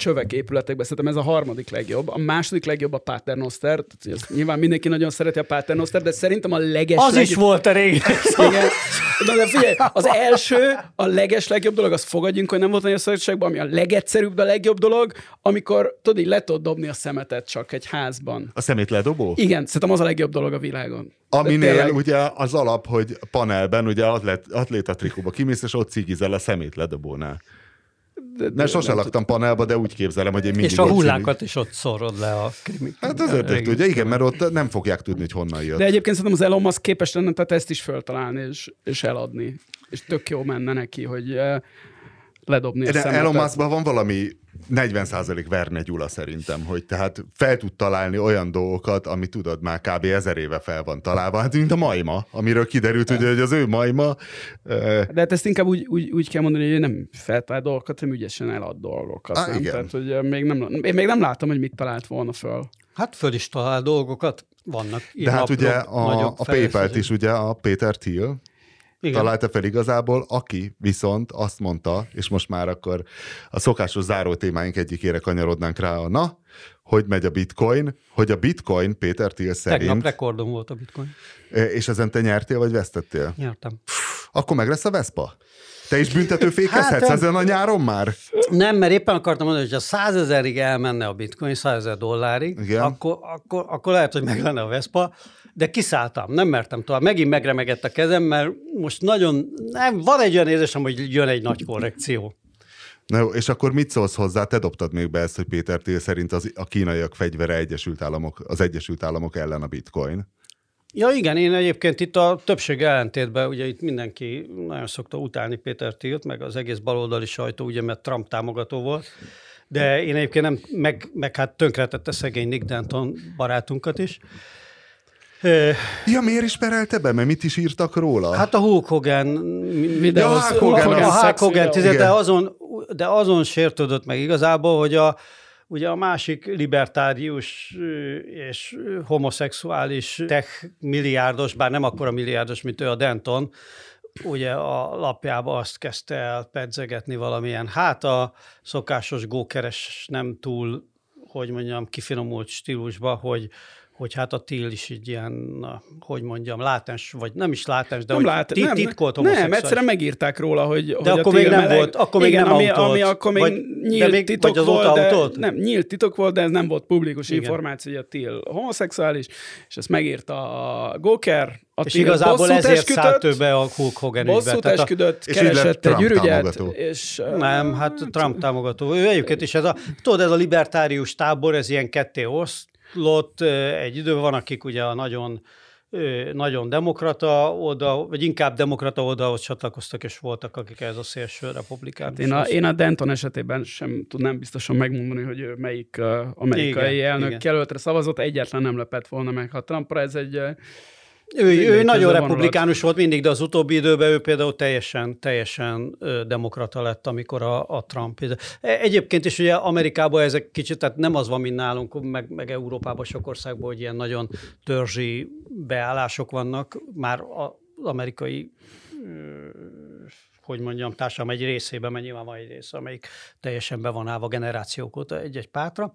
csövek épületekben, szerintem ez a harmadik legjobb. A második legjobb a Paternoster. Tehát, nyilván mindenki nagyon szereti a Paternoster, de szerintem a leges Az is volt a régi. Igen. Na, de figyelj, az első, a leges legjobb dolog, azt fogadjunk, hogy nem volt nagyon szabadságban, ami a legegyszerűbb, de a legjobb dolog, amikor tudod, így le tudod dobni a szemetet csak egy házban. A szemét ledobó? Igen, szerintem az a legjobb dolog a világon. Aminél tényleg. ugye az alap, hogy panelben ugye atlet, atléta trikóba kimész, és ott cigizel a szemét ledobónál. Ne, sose laktam panelba, de úgy képzelem, hogy én mindig És a hullákat is ott szorod le a krimi. Hát az ördög tudja, igen, mert ott nem fogják tudni, hogy honnan jött. De egyébként szerintem az Elon Musk képes lenne tehát ezt is föltalálni és, és eladni. És tök jó menne neki, hogy eh, ledobni a De szemetet. Elon Muskban van valami 40% Verne Gyula szerintem, hogy tehát fel tud találni olyan dolgokat, ami tudod már kb. ezer éve fel van találva. Hát mint a majma, amiről kiderült, ugye, hogy az ő majma. De hát ezt inkább úgy, úgy, úgy kell mondani, hogy ő nem feltalál dolgokat, hanem ügyesen elad dolgokat. Á, nem? igen. Tehát, hogy még nem, én még nem látom, hogy mit talált volna föl. Hát föl is talál dolgokat, vannak. De hát ugye a, a PayPal-t is ugye a Peter Thiel Igen. találta fel igazából, aki viszont azt mondta, és most már akkor a szokásos záró témáink egyikére kanyarodnánk rá a na, hogy megy a bitcoin, hogy a bitcoin Péter Thiel Tegnap szerint, rekordom volt a bitcoin. és ezen te nyertél vagy vesztettél? Nyertem. Akkor meg lesz a Vespa? Te is büntetőfékezhetsz Hát, ezen a nyáron már? Nem, mert éppen akartam mondani, hogy ha 100 ezerig elmenne a bitcoin, 100 ezer dollárig, Igen. akkor, akkor, akkor lehet, hogy meg lenne a Vespa, de kiszálltam, nem mertem tovább. Megint megremegett a kezem, mert most nagyon, nem, van egy olyan érzésem, hogy jön egy nagy korrekció. Na jó, és akkor mit szólsz hozzá? Te dobtad még be ezt, hogy Péter Thiel szerint az, a kínaiak fegyvere Egyesült Államok, az Egyesült Államok ellen a bitcoin. Ja igen, én egyébként itt a többség ellentétben, ugye itt mindenki nagyon szokta utálni Péter Tilt, meg az egész baloldali sajtó, ugye, mert Trump támogató volt, de én egyébként nem, meg, meg hát tönkretette szegény Nick Denton barátunkat is. Ja, miért is perelte be? Mert mit is írtak róla? Hát a Hulk Hogan Videó, Ja, Hulk Hogan, a az Hulk Hogan, tized, de azon, de azon sértődött meg igazából, hogy a, ugye a másik libertárius és homoszexuális tech milliárdos, bár nem akkora milliárdos, mint ő a Denton, ugye a lapjába azt kezdte el pedzegetni valamilyen, hát a szokásos gókeres nem túl, hogy mondjam, kifinomult stílusba, hogy hogy hát a Till is így ilyen, hogy mondjam, látens, vagy nem is látens, de nem hogy lát, tit- nem, titkolt nem, homoszexuális. egyszerűen megírták róla, hogy De hogy akkor a még nem meleg. volt- akkor még Igen, nem ami, autolt. ami akkor még Vagy- nyílt még- titok vagy az volt, de, autolt? nem, nyílt titok volt, de ez nem volt publikus Igen. információ, hogy a Till homoszexuális, és ezt megírta a Goker, a És igazából ezért esküdött, szállt be a Hulk Hogan ügybe. Bosszút a- esküdött, lett keresett egy Trump ürügyet, támogató. és... Nem, hát Trump támogató. Ő egyébként is ez a, tudod, ez a libertárius tábor, ez ilyen ketté oszlott, ö, egy időben van, akik ugye a nagyon nagyon demokrata oda, vagy inkább demokrata oldalhoz csatlakoztak, és voltak, akik ez a szélső republikánus. Én a, én a Denton esetében sem tudnám biztosan megmondani, hogy melyik amerikai Igen, elnök igen. jelöltre szavazott, egyetlen nem lepett volna meg. Ha Trumpra ez egy... Ő, ő nagyon republikánus volt mindig, de az utóbbi időben ő például teljesen, teljesen demokrata lett, amikor a, a Trump. E- Egyébként is ugye Amerikában ezek kicsit, tehát nem az van, mint nálunk, meg, meg Európában sok országban, hogy ilyen nagyon törzsi beállások vannak, már az amerikai hogy mondjam, társadalom egy részében, mert nyilván van egy része, amelyik teljesen be van állva generációk óta egy-egy pártra.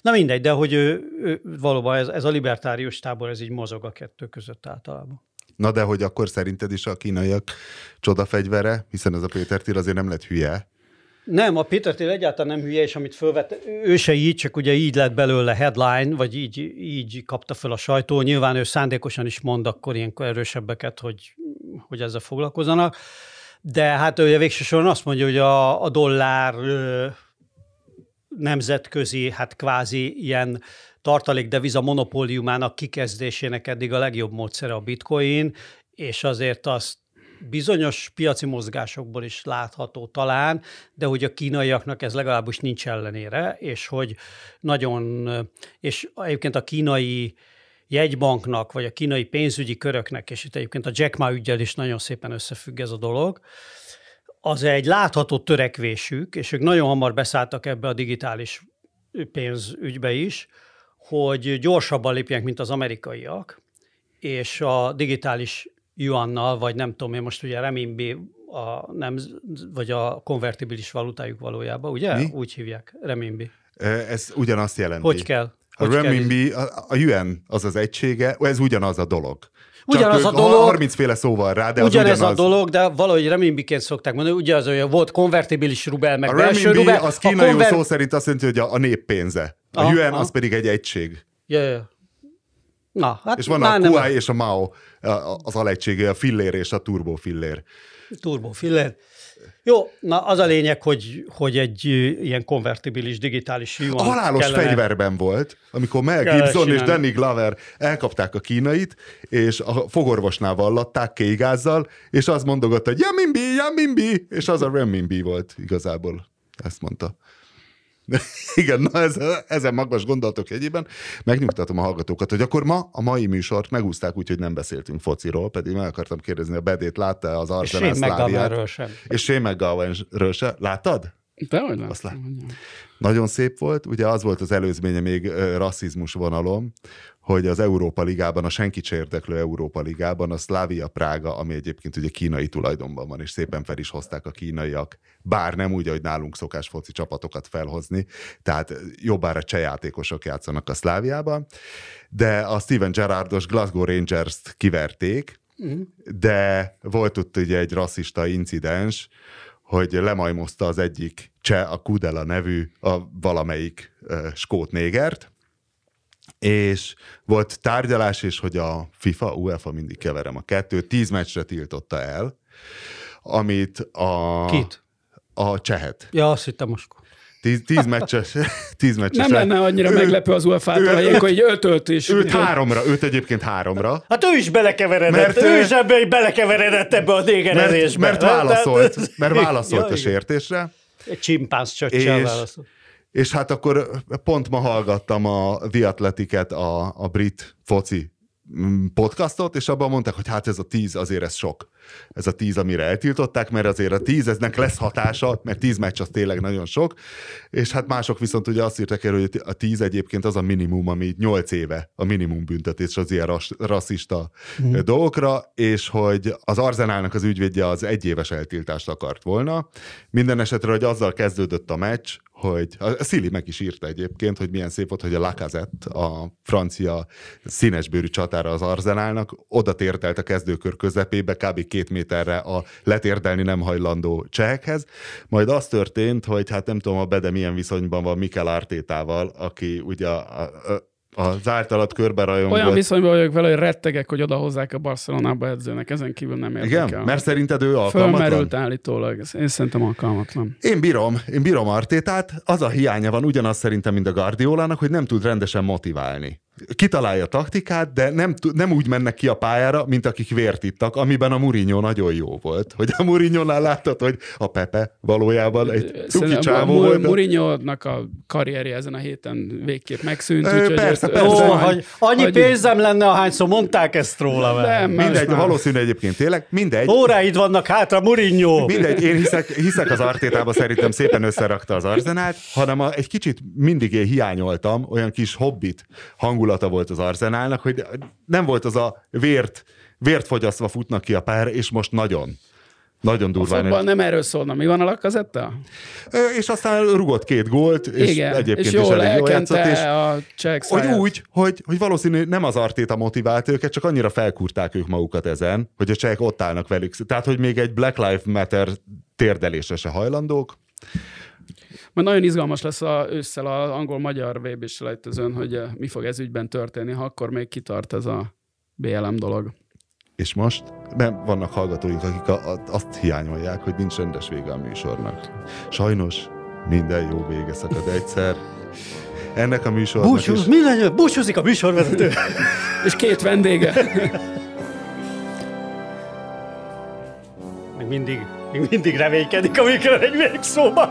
Na mindegy, de hogy ő, ő, valóban ez, ez a libertárius tábor, ez így mozog a kettő között általában. Na de hogy akkor szerinted is a kínaiak csodafegyvere, hiszen ez a Péter Thiel azért nem lett hülye. Nem, a Peter Thiel egyáltalán nem hülye, és amit fölvett, ő se így, csak ugye így lett belőle headline, vagy így, így kapta föl a sajtó. Nyilván ő szándékosan is mond akkor ilyenkor erősebbeket, hogy, hogy ezzel foglalkozzanak. De hát ugye végső soron azt mondja, hogy a, a dollár nemzetközi, hát kvázi ilyen tartalékdeviza monopóliumának kikezdésének eddig a legjobb módszere a bitcoin, és azért azt bizonyos piaci mozgásokból is látható talán, de hogy a kínaiaknak ez legalábbis nincs ellenére, és hogy nagyon, és egyébként a kínai jegybanknak, vagy a kínai pénzügyi köröknek, és itt egyébként a Jack Ma ügyel is nagyon szépen összefügg ez a dolog, az egy látható törekvésük, és ők nagyon hamar beszálltak ebbe a digitális pénzügybe is, hogy gyorsabban lépjenek, mint az amerikaiak, és a digitális yuannal, vagy nem tudom én most ugye remimbi, a nem, vagy a konvertibilis valutájuk valójában, ugye? Mi? Úgy hívják, remimbi. Ez ugyanazt jelenti. Hogy kell? A Hogy renminbi, a, a yuan az az egysége, ez ugyanaz a dolog. Ugyanaz Csak a dolog. 30 féle szóval rá, de az Ugyanez ugyanaz. a dolog, de valahogy remimbiként szokták mondani, ugye az olyan volt konvertibilis rubel, meg A belső rubel. az kínai konver- szó szerint azt jelenti, hogy a, a nép pénze. A Aha, yuan aha. az pedig egy egység. Ja, ja. Na, hát És van a nem kuai és a mao, az alegysége, a fillér és a turbo fillér. Jó, na az a lényeg, hogy, hogy egy ilyen konvertibilis digitális yuan A halálos kellene. fegyverben volt, amikor Mel Gibson és. Danny Glover elkapták a kínait, és a fogorvosnál vallatták kéigázzal, és az mondogatta, hogy Yamimbi, Yamimbi, és az a renminbi volt igazából. Ezt mondta. Igen, na ez, ezen magas gondolatok egyében megnyugtatom a hallgatókat, hogy akkor ma a mai műsort megúzták úgy, hogy nem beszéltünk fociról, pedig meg akartam kérdezni, a Bedét látta az És Arsenal Shane Szláviát. McGovernről sem. És Shane McGowanről se. Láttad? De hogy nem? Azt lát- Nagyon szép volt, ugye az volt az előzménye még rasszizmus vonalom, hogy az Európa Ligában, a senkit se érdeklő Európa Ligában a Slavia Prága, ami egyébként ugye kínai tulajdonban van, és szépen fel is hozták a kínaiak, bár nem úgy, hogy nálunk szokás foci csapatokat felhozni, tehát jobbára cseh játékosok játszanak a Szláviában, de a Steven Gerrardos Glasgow Rangers-t kiverték, de volt ott ugye egy rasszista incidens, hogy lemajmozta az egyik cseh, a Kudela nevű, a valamelyik uh, skót négert, és volt tárgyalás, és hogy a FIFA, UEFA, mindig keverem a kettőt, tíz meccsre tiltotta el, amit a... Kit? A csehet. Ja, azt hittem most. Tíz, tíz meccses, tíz meccses. Nem lenne annyira Ő- meglepő az UEFA-tól, hogy ilyenkor így ötölt is. Őt háromra, őt egyébként háromra. Hát ő is belekeveredett, Mert, mert, ő is ebbe belekeveredett ebbe a Mert, négerezésbe. mert Tehát- válaszolt, mert válaszolt Ja, a igen. sértésre. Egy csimpánz csöccsel válaszolt. És hát akkor pont ma hallgattam a The Athletic-et, a, a brit foci mm, podcastot, és abban mondták, hogy hát ez a tíz azért ez sok. Ez a tíz, amire eltiltották, mert azért a tíz, eznek lesz hatása, mert tíz meccs az tényleg nagyon sok, és hát mások viszont ugye azt írták el, hogy a tíz egyébként az a minimum, ami nyolc éve a minimum büntetés az ilyen ras, rasszista mm. dolgokra, és hogy az Arzenálnak az ügyvédje az egyéves eltiltást akart volna. Minden esetre, hogy azzal kezdődött a meccs, hogy a Szili meg is írta egyébként, hogy milyen szép volt, hogy a Lacazette, a francia színesbőrű csatára az Arzenálnak, oda tértelt a kezdőkör közepébe, kb. két méterre a letérdelni nem hajlandó csehekhez. Majd az történt, hogy hát nem tudom, a Bede milyen viszonyban van Mikel Artétával, aki ugye a, a, az általad körbe rajongott. Olyan viszonyban vagyok vele, hogy rettegek, hogy odahozzák a Barcelonába edzőnek, ezen kívül nem érdekel. Igen? Mert szerinted ő alkalmatlan? Fölmerült állítólag, én szerintem alkalmatlan. Én bírom, én bírom Artétát, az a hiánya van ugyanaz szerintem, mint a Guardiolának, hogy nem tud rendesen motiválni. Kitalálja a taktikát, de nem, nem úgy mennek ki a pályára, mint akik vért ittak, amiben a Mourinho nagyon jó volt. Hogy a Mourinho-nál láttad, hogy a Pepe valójában egy cuki csávó volt. Mourinho-nak a karrierje ezen a héten végképp megszűnt. Ö, úgyhogy persze, ezt- persze. Ó, hogy annyi hagyjuk. pénzem lenne, ahányszor mondták ezt róla. Nem, Mindegy, már. valószínű egyébként tényleg, mindegy. Óráid vannak hátra, Mourinho. Mindegy, én hiszek, hiszek az Artétába, szerintem szépen összerakta az arzenát, hanem a, egy kicsit mindig én hiányoltam, olyan kis hobbit hangulata volt az arzenálnak, hogy nem volt az a vért, vért fogyasztva futnak ki a pár, és most nagyon. Nagyon A durván. futball nem erről szólna. Mi van a lakazetta? És aztán rugott két gólt, és Igen, egyébként és is jól elég jól játszott, és a hogy úgy, hogy, hogy valószínű nem az Artéta motivált őket, csak annyira felkúrták ők magukat ezen, hogy a csehek ott állnak velük. Tehát, hogy még egy Black Lives Matter térdelésre se hajlandók. Majd nagyon izgalmas lesz a, ősszel az angol-magyar vb selejtezőn, hogy eh, mi fog ez ügyben történni, ha akkor még kitart ez a BLM dolog. És most mert vannak hallgatóink, akik a, a, azt hiányolják, hogy nincs rendes vége a műsornak. Sajnos minden jó vége szakad egyszer. Ennek a műsornak Búcsúz, is... mi legyen? Búcsúzik a műsorvezető. És két vendége. Még mindig, még mindig reménykedik, amikor egy végszóba.